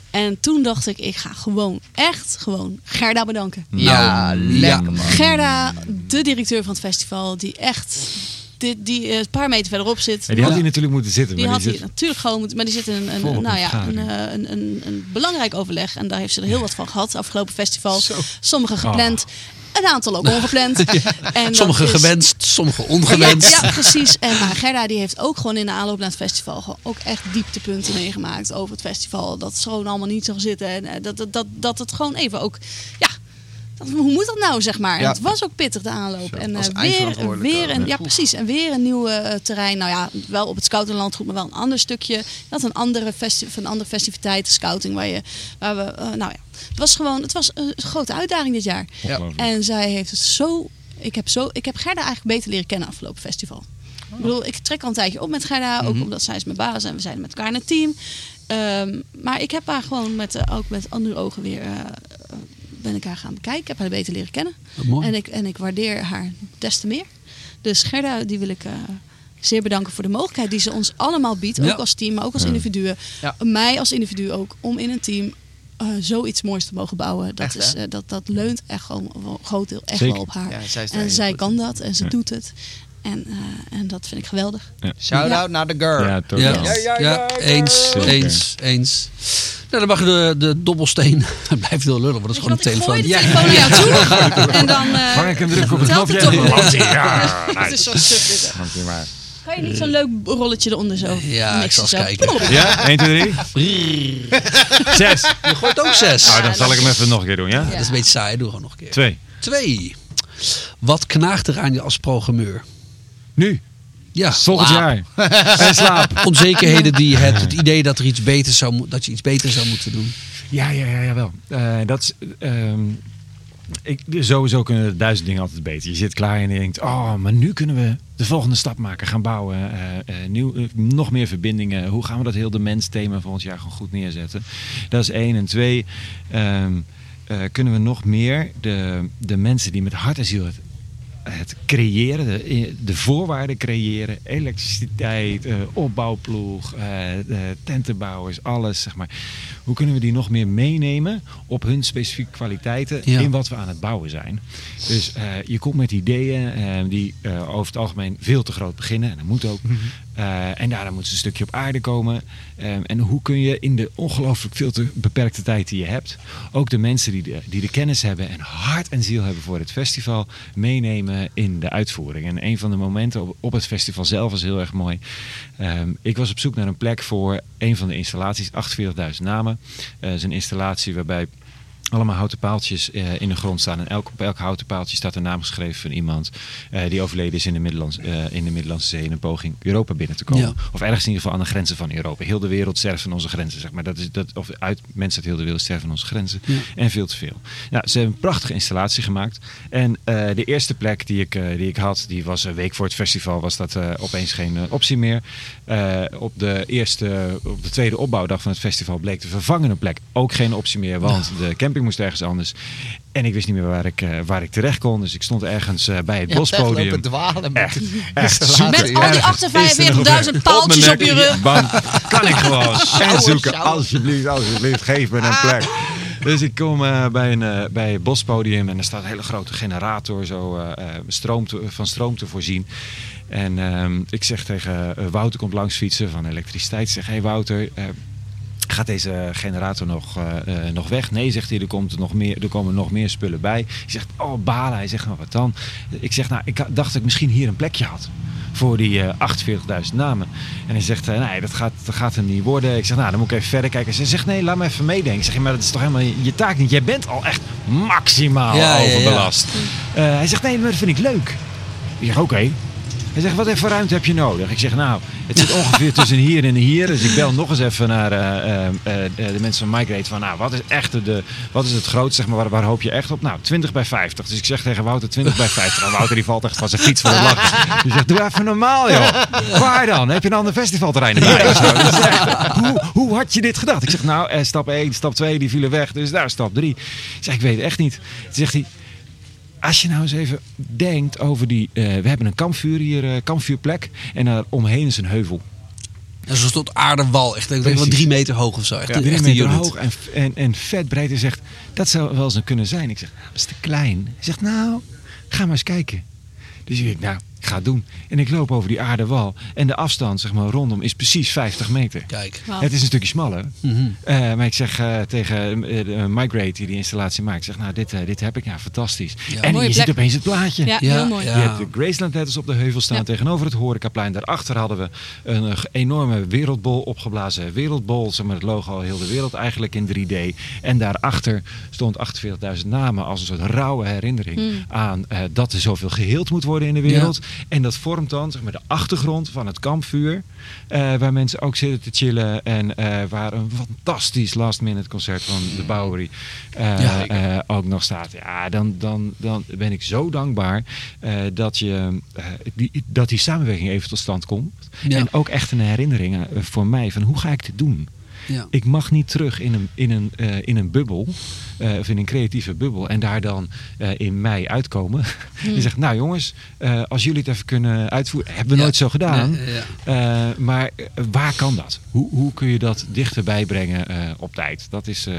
En toen dacht ik, ik ga gewoon, echt gewoon Gerda bedanken. Ja, Nou, lekker ja. man. Gerda, de directeur van het festival, die echt die, die eh, een paar meter verderop zit. Ja, die had hier natuurlijk moeten zitten. Die maar had die hij zit... natuurlijk gewoon moeten, maar die zit in een, een, nou ja, een, eh, een, een, een belangrijk overleg. En daar heeft ze er heel wat van gehad, afgelopen festival. Zo. Sommige gepland, een aantal ook ongepland. En dat Sommige is- gewenst, sommige ongewenst. ja, ja, precies. En maar Gerda die heeft ook gewoon in de aanloop naar het festival gewoon ook echt dieptepunten meegemaakt over het festival. Dat het gewoon allemaal niet zo zitten. En eh, dat, dat, dat, dat het gewoon even ook, ja, hoe moet dat nou zeg maar? Ja. het was ook pittig de aanloop. En als eh, weer, weer een, ja precies. En weer een nieuw eh, terrein. Nou ja, wel op het scoutenlandgoed, maar wel een ander stukje. Dat een andere, festi een andere festiviteit, scouting, waar, je, waar we, eh, nou ja. Het was gewoon, het was een grote uitdaging dit jaar. Ongelooflijk. En zij heeft het zo. Ik heb, zo, ik heb Gerda eigenlijk beter leren kennen afgelopen festival. Ik bedoel, ik trek al een tijdje op met Gerda, ook omdat zij is mijn baas en we zijn met elkaar in het team. Ehm, maar ik heb haar gewoon met, ook met andere ogen weer. Ben ik haar gaan bekijken. Ik heb haar beter leren kennen. En ik, en ik waardeer haar des te meer. Dus Gerda, die wil ik eh, zeer bedanken voor de mogelijkheid die ze ons allemaal biedt. Ja. Ook als team, maar ook als individuen. Ja. Mij als individu ook. Om in een team eh, zoiets moois te mogen bouwen. Dat, Echt, is, eh, dat, dat leunt echt gewoon een groot deel echt Zeker. wel op haar. Ja, zij en zij goed kan dat en ze Ja. doet het. En, eh, en dat vind ik geweldig. Shout-out naar de girl. Ja, totaal. Ja, Ja, ja, ja, ja, eens, Zeker. eens, eens. Nou, dan mag de, de dobbelsteen. Hij blijft heel lullig, maar dat is gewoon een telefoon. Ik gooi de telefoon naar jou toe. En dan... eh, Mag ik hem drukken op het knopje? toch. Want ja, Het is zo je maar. Kan je niet zo'n leuk rolletje eronder zo Ja, ik zal eens zo? kijken. Ja, 1, 2, 3. Zes. Je gooit ook zes. Nou, dan zal ik hem even nog een keer doen, ja? Dat is een beetje saai, doe gewoon nog een keer. Twee. Twee. Wat knaagt er aan je als programmeur? Nu. Ja, Volgend slaap. jaar. En slaap. Onzekerheden die je hebt, het idee dat, er iets beter zou, dat je iets beter zou moeten doen. Ja, ja, ja, jawel. Eh dat is... ehm, ik, sowieso kunnen duizend dingen altijd beter. Je zit klaar en je denkt, oh, maar nu kunnen we de volgende stap maken, gaan bouwen. eh, nieuw, nog meer verbindingen. Hoe gaan we dat heel de mens thema volgend jaar gewoon goed neerzetten? Dat is één. En twee, ehm, eh, kunnen we nog meer de, de mensen die met hart en ziel het, het creëren, de, de voorwaarden creëren, elektriciteit, eh, opbouwploeg, eh, tentenbouwers, alles zeg maar. Hoe kunnen we die nog meer meenemen op hun specifieke kwaliteiten Ja. in wat we aan het bouwen zijn? Dus eh, je komt met ideeën eh, die eh, over het algemeen veel te groot beginnen. En dat moet ook. Eh, en daarna moet ze een stukje op aarde komen. Eh, en hoe kun je in de ongelooflijk veel te beperkte tijd die je hebt, ook de mensen die de, die de kennis hebben en hart en ziel hebben voor het festival, meenemen in de uitvoering. En een van de momenten op, op het festival zelf is heel erg mooi. Ehm, ik was op zoek naar een plek voor een van de installaties, 48.000 namen. Het is een installatie waarbij allemaal houten paaltjes eh, in de grond staan. En elk, op elk houten paaltje staat een naam geschreven van iemand eh, die overleden is in de, Middellands, eh, in de Middellandse Zee in een poging Europa binnen te komen. Ja. Of ergens in ieder geval aan de grenzen van Europa. Heel de wereld sterft van onze grenzen, zeg maar. Dat is, dat, of uit, mensen uit heel de wereld sterven van onze grenzen. Ja. En veel te veel. Nou, ze hebben een prachtige installatie gemaakt. En de eerste plek die ik, die ik had, die was een week voor het festival, was dat opeens geen optie meer. Op, de eerste, op de tweede opbouwdag van het festival bleek de vervangende plek ook geen optie meer, want de camping moest ergens anders. En ik wist niet meer waar ik, eh, waar ik terecht kon, dus ik stond ergens eh, bij het echt bospodium. dwalen met Echt, echt. Met al die Ergens is er nog 48.000 een- paaltjes op je rug. Bam, kan ik gewoon. En zoeken. Alsjeblieft, alsjeblieft, geef me een plek. Dus ik kom eh, bij een eh, bij het bospodium en er staat een hele grote generator zo, eh, eh, stroom te- van stroom te voorzien. En ehm, ik zeg tegen Wouter, komt langs fietsen van elektriciteit. Ik zeg, hé hey Wouter, eh, gaat deze generator nog, eh, eh, nog weg? Nee, zegt hij, er, komt nog meer, er komen nog meer spullen bij. Hij zegt, oh balen. Hij zegt, nou wat dan? Ik zeg, nou, ik dacht dat ik misschien hier een plekje had voor die eh 48.000 namen. En hij zegt, eh, nee, dat gaat, dat gaat hem niet worden. Ik zeg, nou, dan moet ik even verder kijken. Hij zegt, nee, laat me even meedenken. Ik zeg, maar dat is toch helemaal je taak niet. Jij bent al echt maximaal Ja, ja, ja. overbelast. Eh, hij zegt, nee, maar dat vind ik leuk. Ik zeg, oké. Hij zegt, wat even voor ruimte heb je nodig? Ik zeg, nou, het zit ongeveer tussen hier en hier. Dus ik bel nog eens even naar eh, eh, eh, de mensen van Migrate. Van, nou, wat is echt de, wat is het grootste, zeg maar, waar, waar hoop je echt op? Nou, 20 bij 50. Dus ik zeg tegen Wouter, 20 bij 50. En Wouter die valt echt van zijn fiets van het lachen. Die zegt, doe even normaal, joh. Waar dan? Heb je een ander festivalterrein erbij? zo? Echt, hoe, hoe had je dit gedacht? Ik zeg, nou, eh, stap 1, stap 2, die vielen weg. Dus daar, stap 3. Ik zeg, ik weet het echt niet. Toen zegt hij, als je nou eens even denkt over die... eh, we hebben een kampvuur hier, eh kampvuurplek. En daar omheen is een heuvel. En zo stond aardewal, echt ik denk wel drie meter hoog of zo. Echt, Ja, een- drie echt een meter hoog en, en, en vet breed. Hij zegt, dat zou wel eens een kunnen zijn. Ik zeg, dat is te klein. Hij zegt, nou, ga maar eens kijken. Dus ik denk, nou, ik ga het doen. En ik loop over die aardewal. En de afstand, zeg maar, rondom is precies 50 meter. Kijk. Het is een stukje smaller. Mhm. Eh, maar ik zeg eh, tegen de Migrate die die installatie maakt. Ik zeg, nou, dit, eh, dit heb ik. Ja, fantastisch. Ja. en Mooie je plek. ziet opeens het plaatje. Ja, Ja, heel mooi. ja. Je hebt de Graceland letters op de heuvel staan Ja. tegenover het horecaplein. Daarachter hadden we een enorme wereldbol opgeblazen wereldbol. Zeg maar het logo al heel de wereld eigenlijk in 3D. En daarachter stond 48.000 namen als een soort rauwe herinnering Hmm. aan eh, dat er zoveel geheeld moet worden in de wereld. En dat vormt dan zeg maar, de achtergrond van het kampvuur. eh, waar mensen ook zitten te chillen. En eh, waar een fantastisch last minute concert van de Bowery eh, Ja, ook nog staat. Ja, dan, dan, dan ben ik zo dankbaar dat, je, die, dat die samenwerking even tot stand komt. Ja. En ook echt een herinnering voor mij van hoe ga ik dit doen? Ja. Ik mag niet terug in een, in een, eh, in een bubbel, eh, of in een creatieve bubbel, en daar dan eh, in mei uitkomen. en zegt, nou jongens, eh, als jullie het even kunnen uitvoeren, hebben we Ja. nooit zo gedaan. Nee, ja. Eh, maar waar kan dat? Hoe, hoe kun je dat dichterbij brengen eh, op tijd? Dat, is, eh,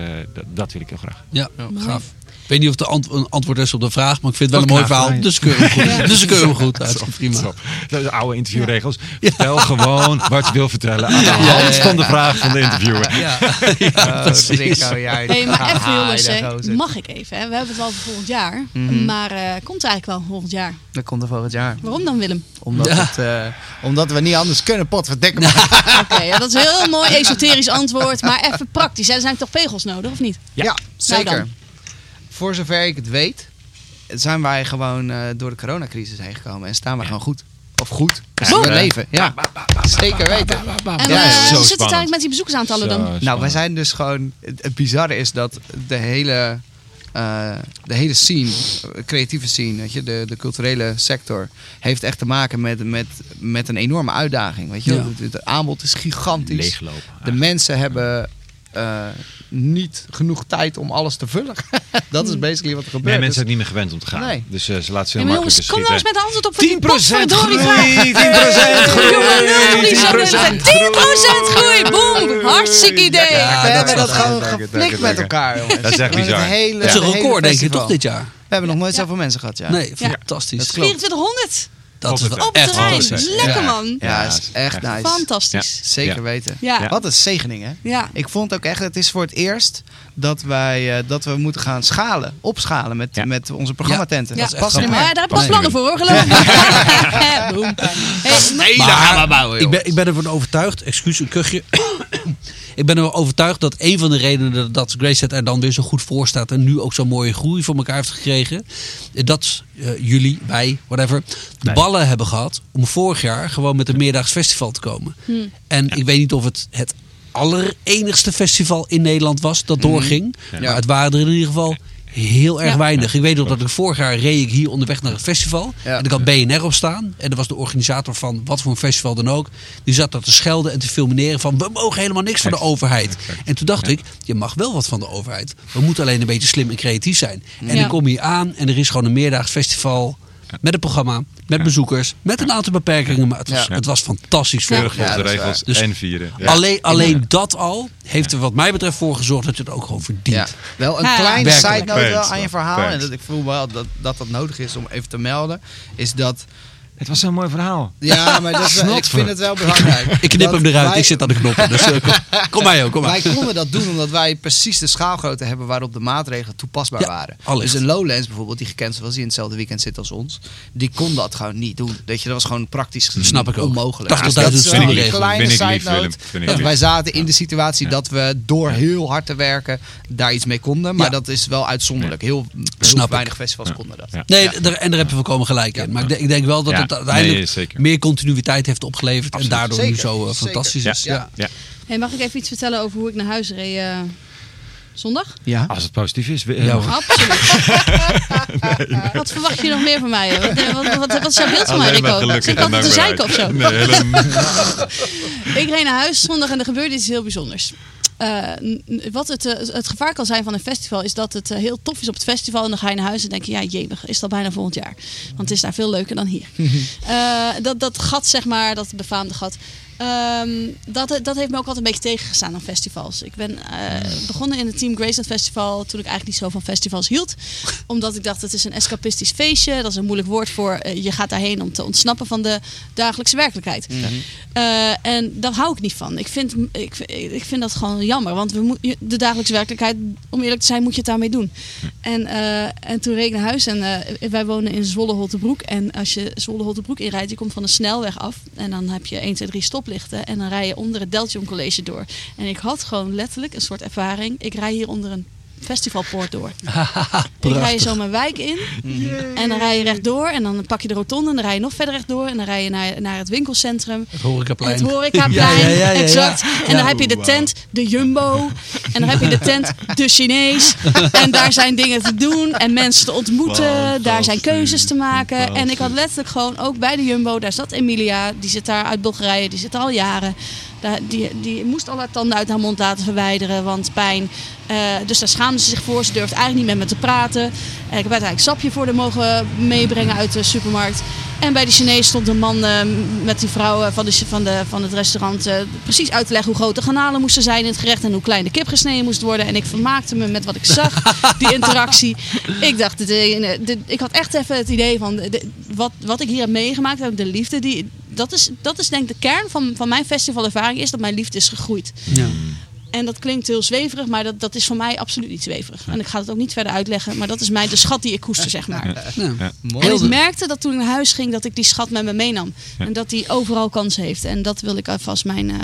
dat, wil ik heel graag. Ja, gaaf. Ik weet niet of het ant- een antwoord is op de vraag, maar ik vind het wel een mooi verhaal. Dus keur hem goed. Dus keur hem goed. Hartstikke prima. Dat is oude interviewregels. Vertel gewoon wat je wil vertellen. Aan de hand van de vraag van de interviewer. Ja, ja precies. Hey, maar jongens, mag ik even? Hè? We hebben het wel voor volgend jaar. Mhm. Maar eh, komt eigenlijk wel volgend jaar. Dat komt er volgend jaar. Waarom dan Willem? Omdat, Ja. het, eh, omdat we niet anders kunnen, potverdikke maar. Oké, ja, dat is een heel mooi esoterisch antwoord. Maar even praktisch. Hè? Er zijn toch pegels nodig, of niet? Ja, zeker. dan. Voor zover ik het weet, zijn wij gewoon eh, door de coronacrisis heen gekomen en staan we gewoon goed. Of goed. Ja. we leven. Ja, zeker weten. En Ja, eh, hoe zit het eigenlijk met die bezoekersaantallen dan? Nou, wij zijn dus gewoon. Het, het bizarre is dat de hele. eh, de hele scene, creatieve scene, weet je, de, de culturele sector, heeft echt te maken met, met, met een enorme uitdaging. Weet je? Ja. Het, het aanbod is gigantisch. Leeglopen. De mensen hebben eh, niet genoeg tijd om alles te vullen. dat is basically wat er gebeurt. Nee, mensen Dus- zijn niet meer gewend om te gaan. Nee. Dus eh, ze laten ze heel makkelijk jongens, kom nou eens met antwoord op voor die 10% potverdorie groei! vraag. 10% groei! Jongen, zijn. 10% groei, boom! Hartstikke idee! Ja, we dat hebben dat gewoon je, je, geflikt met je. elkaar, jongens. Dat is echt het bizar. hele- Dat is een het record, denk ik, festival. toch, dit jaar? We hebben nog nooit zoveel mensen gehad, ja. Nee, fantastisch. Dat klopt. 2400 Dat is wel op het terrein. fantastisch. Lekker man. Ja, Ja, is echt echt. nice. Fantastisch. Zeker Ja. weten. Ja. Wat een zegening, hè? Ja. Ik vond ook echt, het is voor het eerst dat, wij, eh, dat we moeten gaan schalen, opschalen met, Ja. met onze programmatenten. Ja. Dat past niet Maar meer. ja, daar heb ik wel Nee. plannen voor hoor, geloof me. Boom. Hey, maar- Nee, daar gaan we bouwen, ik, ben, ik ben ervan overtuigd, excuus, een kuchje. Ik ben ervan overtuigd dat een van de redenen dat Greyset er dan weer zo goed voor staat en nu ook zo'n mooie groei voor elkaar heeft gekregen, dat eh, jullie, wij, whatever, de ballen hebben gehad om vorig jaar gewoon met een meerdaags festival te komen. En ik weet niet of het het allerenigste festival in Nederland was dat doorging, maar het waren er in ieder geval heel erg Ja. weinig. Ik weet nog dat ik vorig jaar reed ik hier onderweg naar het festival. Ja. En ik had BNR op staan. En er was de organisator van wat voor een festival dan ook. Die zat daar te schelden en te filmeren van we mogen helemaal niks van de overheid. En toen dacht ik, je mag wel wat van de overheid. We moeten alleen een beetje slim en creatief zijn. En Ja. dan kom je aan en er is gewoon een meerdaags festival Met het programma, met bezoekers, met een aantal beperkingen. Maar het was, Ja. het was fantastisch Ja. veel. Volgens Ja, de regels. Dus en vieren. Ja. Alleen, alleen dat al heeft er wat mij betreft voor gezorgd dat je het ook gewoon verdient. Ja, wel een Ja. kleine side note aan je verhaal. En dat ik voel wel dat, dat dat nodig is om even te melden. Is dat. Het was zo'n mooi verhaal. Ja, maar dat is wel- ik vind het wel belangrijk. Ik knip hem eruit, wij- ik zit aan de knoppen. Dus eh, kom, kom maar joh, kom maar. Wij konden dat doen omdat wij precies de schaalgrootte hebben waarop de maatregelen toepasbaar Ja, waren. allicht. Dus een Lowlands bijvoorbeeld, die gecanceld was, die in hetzelfde weekend zit als ons, die kon dat gewoon niet doen. Weet je, dat was gewoon praktisch gezien Snap ik ook. onmogelijk. 80.000 Dus dat is ik een lief. kleine ik side note. Ik Dat wij zaten in de situatie dat we door heel hard te werken daar iets mee konden. Maar Ja. dat is wel uitzonderlijk. Heel, ik. weinig festivals Ja. konden dat. Ja. Nee, en daar heb je volkomen gelijk in. Maar ik denk, ik denk wel dat Ja, uiteindelijk nee, zeker. meer continuïteit heeft opgeleverd. Absoluut. En daardoor nu zo eh, zeker. fantastisch is. Ja. Ja. Ja. Hey, mag ik even iets vertellen over hoe ik naar huis reed eh, zondag? Ja. Als het positief is. we- Ja. Absoluut. Wat verwacht je nog meer van mij? Wat, wat, wat, wat is jouw beeld van mij, Rico? Zit ik altijd te zeiken of zo? Nee, helemaal Ik reed naar huis zondag en er gebeurde iets heel bijzonders. Eh, wat het, eh, het gevaar kan zijn van een festival is dat het eh, heel tof is op het festival. En dan ga je naar huis en denk je, ja jemig, is dat bijna volgend jaar. Want het is daar veel leuker dan hier. Dat, dat gat, zeg maar, dat befaamde gat. Ehm, dat, dat heeft me ook altijd een beetje tegengestaan aan festivals. Ik ben eh, begonnen in het Team Graceland Festival toen ik eigenlijk niet zo van festivals hield. Omdat ik dacht, het is een escapistisch feestje. Dat is een moeilijk woord voor eh, je gaat daarheen om te ontsnappen van de dagelijkse werkelijkheid. Eh, en daar hou ik niet van. Ik vind, ik, ik vind dat gewoon jammer. Want we moet, de dagelijkse werkelijkheid, om eerlijk te zijn, moet je het daarmee doen. En, en toen reed ik naar huis en wij wonen in Zwolle-Holtebroek. En als je Zwolle-Holtebroek inrijdt, je komt van de snelweg af. En dan heb je 1, 2, 3 stoplichten. En dan rij je onder het Deltion College door. En ik had gewoon letterlijk een soort ervaring. Ik rij hier onder een festivalpoort door. ik rij zo mijn wijk in. En dan rij je rechtdoor. En dan pak je de rotonde. En dan rij je nog verder rechtdoor. En dan rij je naar, naar het winkelcentrum. Het horecaplein. Het horecaplein, Ja, exact. En dan heb je de tent, de Jumbo. En dan heb je de tent, de Chinees. En daar zijn dingen te doen en mensen te ontmoeten. Daar zijn keuzes te maken. En ik had letterlijk gewoon ook bij de Jumbo, daar zat Emilia. Die zit daar uit Bulgarije, die zit er al jaren. Die, die moest al haar tanden uit haar mond laten verwijderen, want pijn. Eh, dus daar schaamde ze zich voor. Ze durfde eigenlijk niet met me te praten. En ik heb uiteindelijk sapje voor haar mogen meebrengen uit de supermarkt. En bij de Chinees stond een man eh, met die vrouw eh, van, de, van, de, van het restaurant eh, precies uit te leggen hoe groot de garnalen moesten zijn in het gerecht en hoe klein de kip gesneden moest worden. En ik vermaakte me met wat ik zag, die interactie. Ik dacht, dit, eh, dit- ik had echt even het idee van wat, wat ik hier heb meegemaakt, de liefde, die, dat, is, dat is denk ik de kern van, van mijn festivalervaring, is dat mijn liefde is gegroeid. Ja. En dat klinkt heel zweverig, maar dat, dat is voor mij absoluut niet zweverig. En ik ga het ook niet verder uitleggen, maar dat is mij de schat die ik koester, zeg maar. Ja. En ik merkte dat toen ik naar huis ging, dat ik die schat met me meenam. En dat die overal kans heeft. En dat wil ik alvast mijn uh,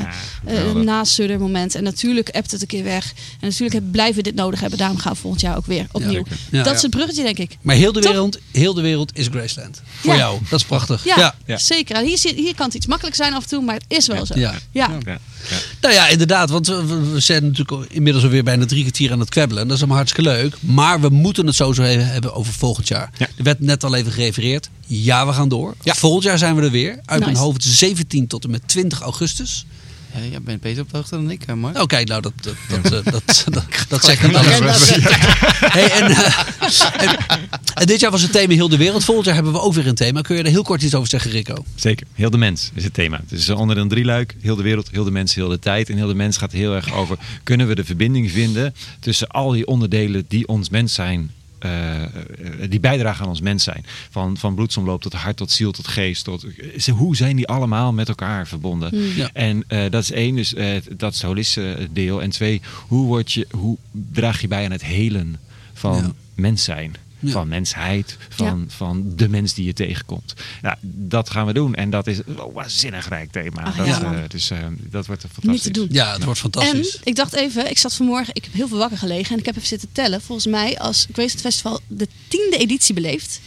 geweldig. moment. En natuurlijk appt het een keer weg. En natuurlijk heb- blijven we dit nodig hebben. Daarom gaan we volgend jaar ook weer opnieuw. dat is het bruggetje, denk ik. Maar heel de, wereld, heel de wereld is Graceland. Voor Ja. jou. Dat is prachtig. Ja, Ja. zeker. Hier, zit- hier kan het iets makkelijk zijn af en toe, maar het is wel zo. Ja. Ja. Ja. Ja. Nou ja, inderdaad. Want we, we- zijn natuurlijk inmiddels alweer bijna drie kwartier aan het kwebbelen. Dat is allemaal hartstikke leuk. Maar we moeten het sowieso even hebben over volgend jaar. Ja. Er werd net al even gerefereerd. Ja, we gaan door. Volgend jaar zijn we er weer. Uit mijn Nice. hoofd 17 tot en met 20 augustus. Ja, jij bent beter op de hoogte dan ik, hè, Mark. Oh, kijk, nou, dat, dat, dat, dat, dat, dat, dat zegt het alles. Hey, en, eh, en, en dit jaar was het thema heel de wereld. Volgend jaar hebben we ook weer een thema. Kun je er heel kort iets over zeggen, Rico? Zeker. Heel de mens is het thema. Het is onder een drieluik. Heel de wereld, heel de mens, heel de tijd. En heel de mens gaat heel erg over... kunnen we de verbinding vinden tussen al die onderdelen die ons mens zijn... eh, eh, die bijdragen aan ons mens zijn. Van, van bloedsomloop tot hart, tot ziel, tot geest. Tot, ze- hoe zijn die allemaal met elkaar verbonden? Ja. En eh, dat is één, dus eh, dat is het holistische deel. En twee, hoe, word je, hoe draag je bij aan het helen van Ja. mens zijn? Ja. Van mensheid, van, van de mens die je tegenkomt. Nou, dat gaan we doen. En dat is een waanzinnig rijk thema. Ach, dat, ja, eh, dus eh, dat wordt fantastisch. Niet te doen. Ja, het wordt En fantastisch. ik dacht even, ik zat vanmorgen, ik heb heel veel wakker gelegen en ik heb even zitten tellen. Volgens mij, als Graceland Festival de tiende editie beleeft,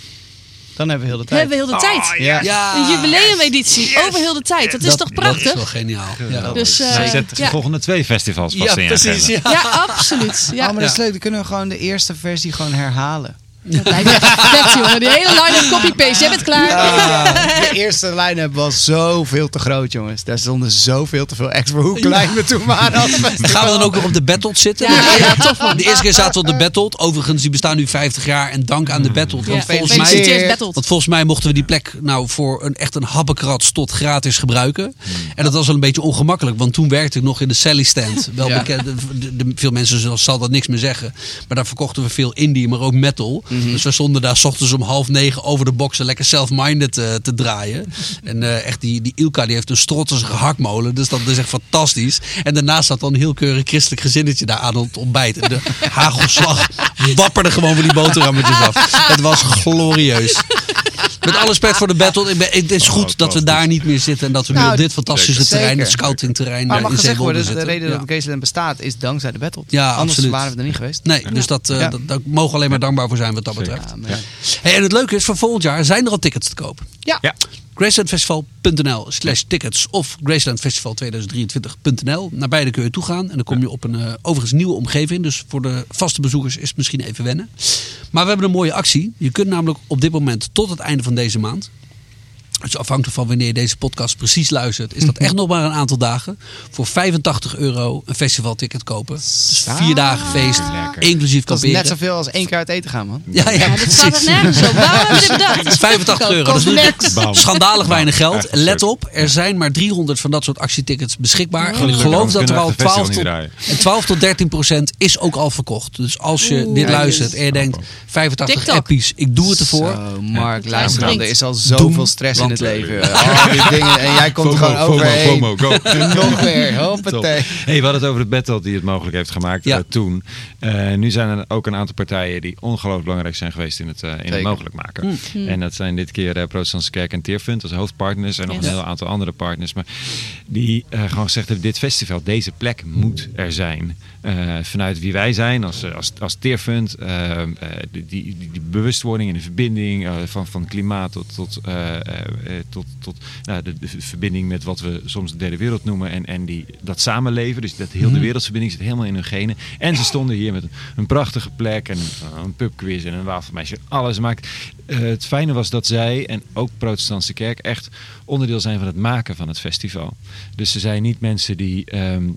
Dan hebben we heel de tijd. hebben we heel de tijd. Ja. ja, Een jubileumeditie over heel de tijd. Dat is toch prachtig? Dat is wel geniaal. Ja. Dus, eh, Hij zet de ja. volgende twee festivals vast Ja, in je precies. Ja. Ja, absoluut. Ja. Oh, maar dat is leuk. Dan kunnen we gewoon de eerste versie gewoon herhalen. Dat lijkt me echt vet, jongen. Die hele line-up copy-paste. Jij bent klaar. Ah, de eerste line-up was zoveel te groot, jongens. Daar stonden zoveel te veel voor hoe klein we toen waren. als festival. Gaan we dan ook nog op de Battle zitten? Ja, ja, tof, man. De eerste keer zaten we op de Battle. Overigens, die bestaan nu 50 jaar. En dank aan de Battle. Want, Ja, volgens mij, Battled. want volgens mij mochten we die plek nou voor een, echt een habbekrats tot gratis gebruiken. En dat was wel een beetje ongemakkelijk. Want toen werkte ik nog in de Sally stand. Wel Ja. bekend. De, de- veel mensen zullen- zal dat niks meer zeggen. Maar daar verkochten we veel indie, maar ook metal. Dus we stonden daar s ochtends om half negen over de boxen lekker self-minded eh, te draaien. En eh, echt die, die Ilka die heeft een strottige hakmolen. Dus dat is echt fantastisch. En daarnaast zat dan een heel keurig christelijk gezinnetje daar aan het ontbijt. En de hagelslag wapperde gewoon van die boterhammetjes af. Het was glorieus. Met alle respect voor de battle. Ik ben, het is goed dat we daar niet meer zitten. En dat we nu Nou, op dit fantastische zeker. terrein, het scoutingterrein Maar mag in gezegd worden, de zitten. reden Ja. dat Graceland bestaat is dankzij de battle. Ja, Anders absoluut. waren we er niet geweest. Nee, dus dat, eh, Ja. dat, daar mogen we alleen maar dankbaar voor zijn wat dat betreft. Ja, maar- Hey, en het leuke is, voor volgend jaar zijn er al tickets te kopen. Ja. Gracelandfestival.nl slash tickets of Gracelandfestival2023.nl. Naar beide kun je toe gaan en dan kom je op een eh, overigens nieuwe omgeving. Dus voor de vaste bezoekers is het misschien even wennen. Maar we hebben een mooie actie. Je kunt namelijk op dit moment tot het einde van deze maand dus afhankelijk van wanneer je deze podcast precies luistert, is dat echt nog maar een aantal dagen. Voor 85 euro een festivalticket kopen. Dus vier dagen feest, Lekker. inclusief Dat is kamperen. net zoveel als één keer uit eten gaan, man. Ja, ja, Ja, dit staat er nergens op. Waarom hebben we dit bedacht? Het is 85 euro. Dat is schandalig weinig geld. Let op, er zijn maar 300 van dat soort actietickets beschikbaar. En ik geloof dat er al we echt 12 het festival tot, niet draaien. en 12 tot 13 procent is ook al verkocht. Dus als je Oeh. dit luistert en je denkt 85 TikTok. appies, ik doe het ervoor. Zo, Mark, luister dan. Er is al zoveel stress in het leven. Al die dingen. En jij komt er gewoon FOMO, overheen. FOMO, go. Nog weer. Hoppatee. Hey, we hadden het over het battle die het mogelijk heeft gemaakt Ja. eh, toen. Eh, nu zijn er ook een aantal partijen die ongelooflijk belangrijk zijn geweest in het, eh, in het mogelijk maken. En dat zijn dit keer de Protestantse Kerk en Teerfund als hoofdpartners en nog Yes. een heel aantal andere partners. Maar die eh, gewoon gezegd hebben, dit festival, deze plek moet er zijn. Eh, vanuit wie wij zijn als, eh, als, als Teerfund, eh, eh, die, die, die, bewustwording en de verbinding van, van klimaat tot, tot, tot, tot nou, de, de verbinding met wat we soms de derde wereld noemen en, en die, dat samenleven. Dus dat heel de wereldverbinding zit helemaal in hun genen. En ze stonden hier met een, een prachtige plek en een, een pubquiz en een wafelmeisje. Alles maakt. Het fijne was dat zij en ook Protestantse Kerk echt onderdeel zijn van het maken van het festival. Dus ze zijn niet mensen die ehm,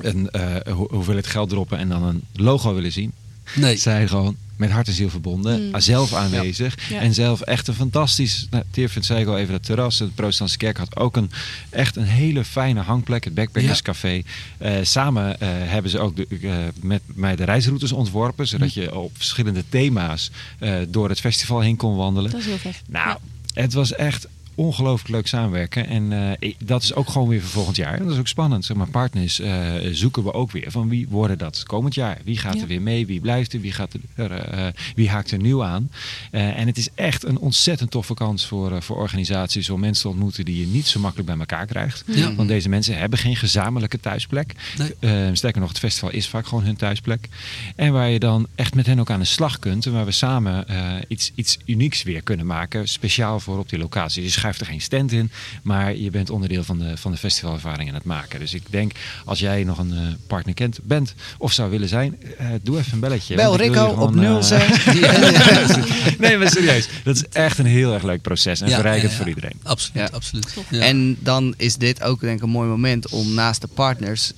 een eh, ho- hoeveelheid geld droppen en dan een logo willen zien. Nee. Zij gewoon met hart en ziel verbonden, Mm. zelf aanwezig Ja. en zelf echt een fantastisch. Nou, Teerfund zei ik al even dat terras. De Protestantse Kerk had ook een echt een hele fijne hangplek, het Backpackers Café. Eh, samen eh, hebben ze ook de, eh, met mij de reisroutes ontworpen, zodat je op verschillende thema's eh, door het festival heen kon wandelen. Dat is heel vet. Nou, Ja. het was echt ongelooflijk leuk samenwerken. En eh, dat is ook gewoon weer voor volgend jaar. En dat is ook spannend. Zeg maar, partners eh, zoeken we ook weer. Van wie worden dat komend jaar? Wie gaat Ja. er weer mee? Wie blijft er? Wie, gaat er, eh, wie haakt er nieuw aan? En het is echt een ontzettend toffe kans voor, voor organisaties om mensen te ontmoeten die je niet zo makkelijk bij elkaar krijgt. Ja. Want deze mensen hebben geen gezamenlijke thuisplek. Nee. Sterker nog, het festival is vaak gewoon hun thuisplek. En waar je dan echt met hen ook aan de slag kunt. En waar we samen iets, iets unieks weer kunnen maken. Speciaal voor op die locatie. Je schuift er geen stand in. Maar je bent onderdeel van de, van de festivalervaring aan het maken. Dus ik denk, als jij nog een eh, partner kent, bent of zou willen zijn. eh, doe even een belletje. Bel Rico op eh, 06. nee, maar serieus. Dat is echt een heel erg leuk proces. En Ja, verrijkend ja, ja. voor iedereen. Absoluut, Ja. absoluut. Ja. En dan is dit ook denk ik een mooi moment om naast de partners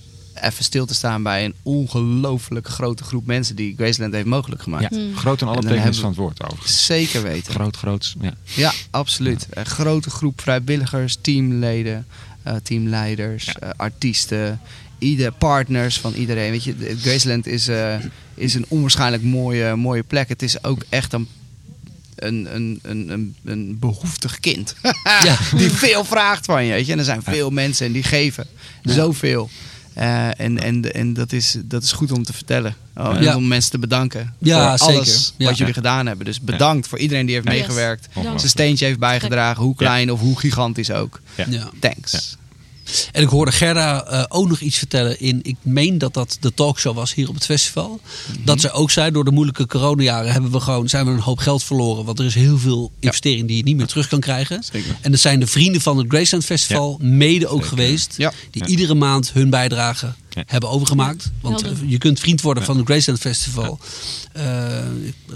even stil te staan bij een ongelooflijk grote groep mensen die Graceland heeft mogelijk gemaakt. Ja, groot en alle betekenis van het woord over. Zeker weten. Groot, groot. Ja. Ja, absoluut. Een grote groep vrijwilligers, teamleden, eh, teamleiders, Ja. eh, artiesten, ieder, partners van iedereen. Weet je, de- Graceland is, eh, is een onwaarschijnlijk mooie, mooie plek. Het is ook echt een, een, een, een, een, behoeftig kind. Ja. die veel vraagt van je. Weet je? En er zijn veel mensen en die geven zoveel. Eh, en en, en dat, is, dat is goed om te vertellen. Oh, en Ja. om mensen te bedanken Ja, voor alles zeker. Ja. wat jullie gedaan hebben. Dus bedankt voor iedereen die heeft Yes. meegewerkt. Dank. Zijn steentje heeft bijgedragen, hoe klein of hoe gigantisch ook. Ja. Ja. Thanks. En ik hoorde Gerda eh, ook nog iets vertellen in, ik meen dat dat de talkshow was hier op het festival. Dat ze ook zei, door de moeilijke coronajaren hebben we gewoon, zijn we een hoop geld verloren. Want er is heel veel investering die je niet meer terug kan krijgen. Zeker. En dat zijn de vrienden van het Graceland Festival mede ook Zeker. geweest. Ja. Die iedere maand hun bijdrage hebben overgemaakt. Want je kunt vriend worden van het Graceland Festival. Eh,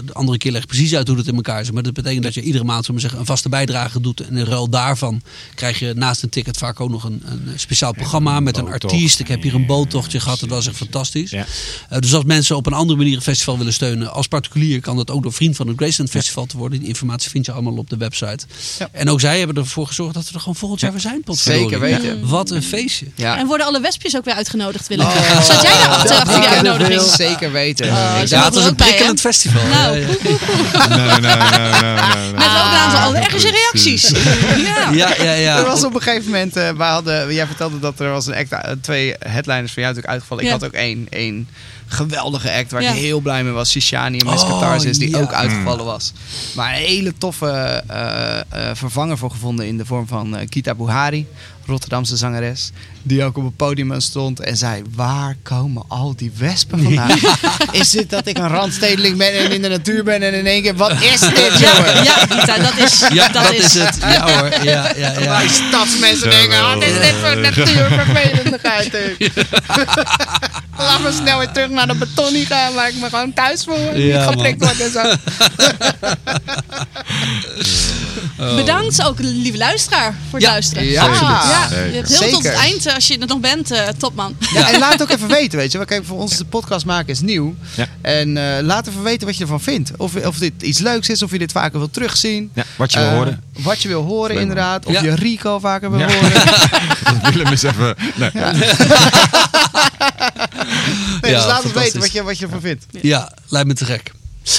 de andere keer leg ik precies uit hoe het in elkaar zit. Maar dat betekent dat je iedere maand zullen we zeggen, een vaste bijdrage doet. En in ruil daarvan krijg je naast een ticket vaak ook nog een, een speciaal programma met een artiest. Ik heb hier een Ja, boottochtje gehad. Dat was echt fantastisch. Ja. Eh, dus als mensen op een andere manier een festival willen steunen als particulier, kan dat ook door vriend van het Graceland Festival te worden. Die informatie vind je allemaal op de website. Ja. En ook zij hebben ervoor gezorgd dat we er gewoon volgend jaar weer zijn. Zeker weten. Wat een feestje. Ja. En worden alle wespjes ook weer uitgenodigd, Willem? Oh. Zat jij daar achter, achter die uitnodiging? Zeker weten. Oh, Ja, het was een bij, prikkelend festival. Nou, Ja, ja. Nee, nee, nee, nee, nee, Met ook een aantal allergische reacties. Ja. Ja, ja, ja. Er was op een gegeven moment, eh we hadden, jij vertelde dat er was een act, eh, twee headliners van jou natuurlijk uitgevallen. Ik Ja. had ook één, één geweldige act waar Ja. ik heel blij mee was. Shishani en Miss Oh, die ja. ook uitgevallen was. Maar een hele toffe eh, eh, vervanger voor gevonden in de vorm van eh, Kita Buhari, Rotterdamse zangeres. Die ook op het podium stond en zei, waar komen al die wespen vandaan? Is het dat ik een randstedeling ben en in de natuur ben en in één keer, wat is dit Ja, jongen? ja, Gita, dat is, Ja, dat, is het. Ja hoor. Ja, ja, ja. Wij stadsmensen denken, oh, dit is dit voor natuurvervelendigheid. Laat me snel weer terug naar de betonie gaan waar ik me gewoon thuis voel. En Ja, niet geprikt man. word en zo. Bedankt ook, lieve luisteraar, voor het Ja. luisteren. Ja. Absoluut. Ja, Zeker. je hebt heel tot het eind, eh, als je er nog bent, eh, topman. Ja, en laat het ook even weten, weet je. Want Kijk, voor ons de podcast maken is nieuw. Ja. En eh, laat even weten wat je ervan vindt. Of, of dit iets leuks is, of je dit vaker wilt terugzien. Ja, wat je wil Eh, horen. Wat je wil horen, Leuk, inderdaad. Of Ja. je Rico vaker wil Ja. horen. Willem is even... Nee. Nee, dus laat ons weten wat je, wat je ervan vindt. Ja, lijkt me te gek.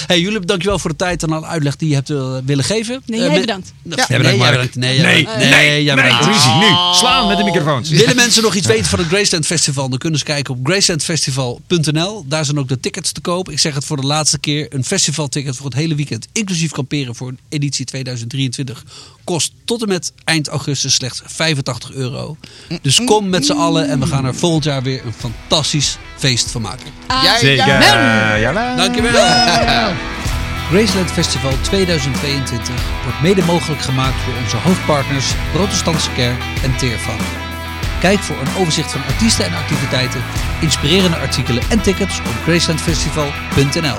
Hey, jullie dankjewel voor de tijd en alle uitleg die je hebt eh, willen geven. Nee, Eh, jij bedankt. Nee, Ja. nee, bedankt, jij Mark. bedankt. Nee, jij Nee, bedankt. nee, jij bedankt. Ruzie, nu. Slaan met de microfoons. Willen mensen nog iets weten van het Graceland Festival? Dan kunnen ze kijken op gracelandfestival.nl. Daar zijn ook de tickets te koop. Ik zeg het voor de laatste keer. Een festivalticket voor het hele weekend, inclusief kamperen voor editie 2023, kost tot en met eind augustus slechts 85 euro. Dus kom met z'n allen en we gaan er volgend jaar weer een fantastisch feest van maken. Jij- Zeker. Jala. Dankjewel. Graceland Festival 2022 wordt mede mogelijk gemaakt door onze hoofdpartners Protestantse Kerk en Teervan. Kijk voor een overzicht van artiesten en activiteiten, inspirerende artikelen en tickets op gracelandfestival.nl.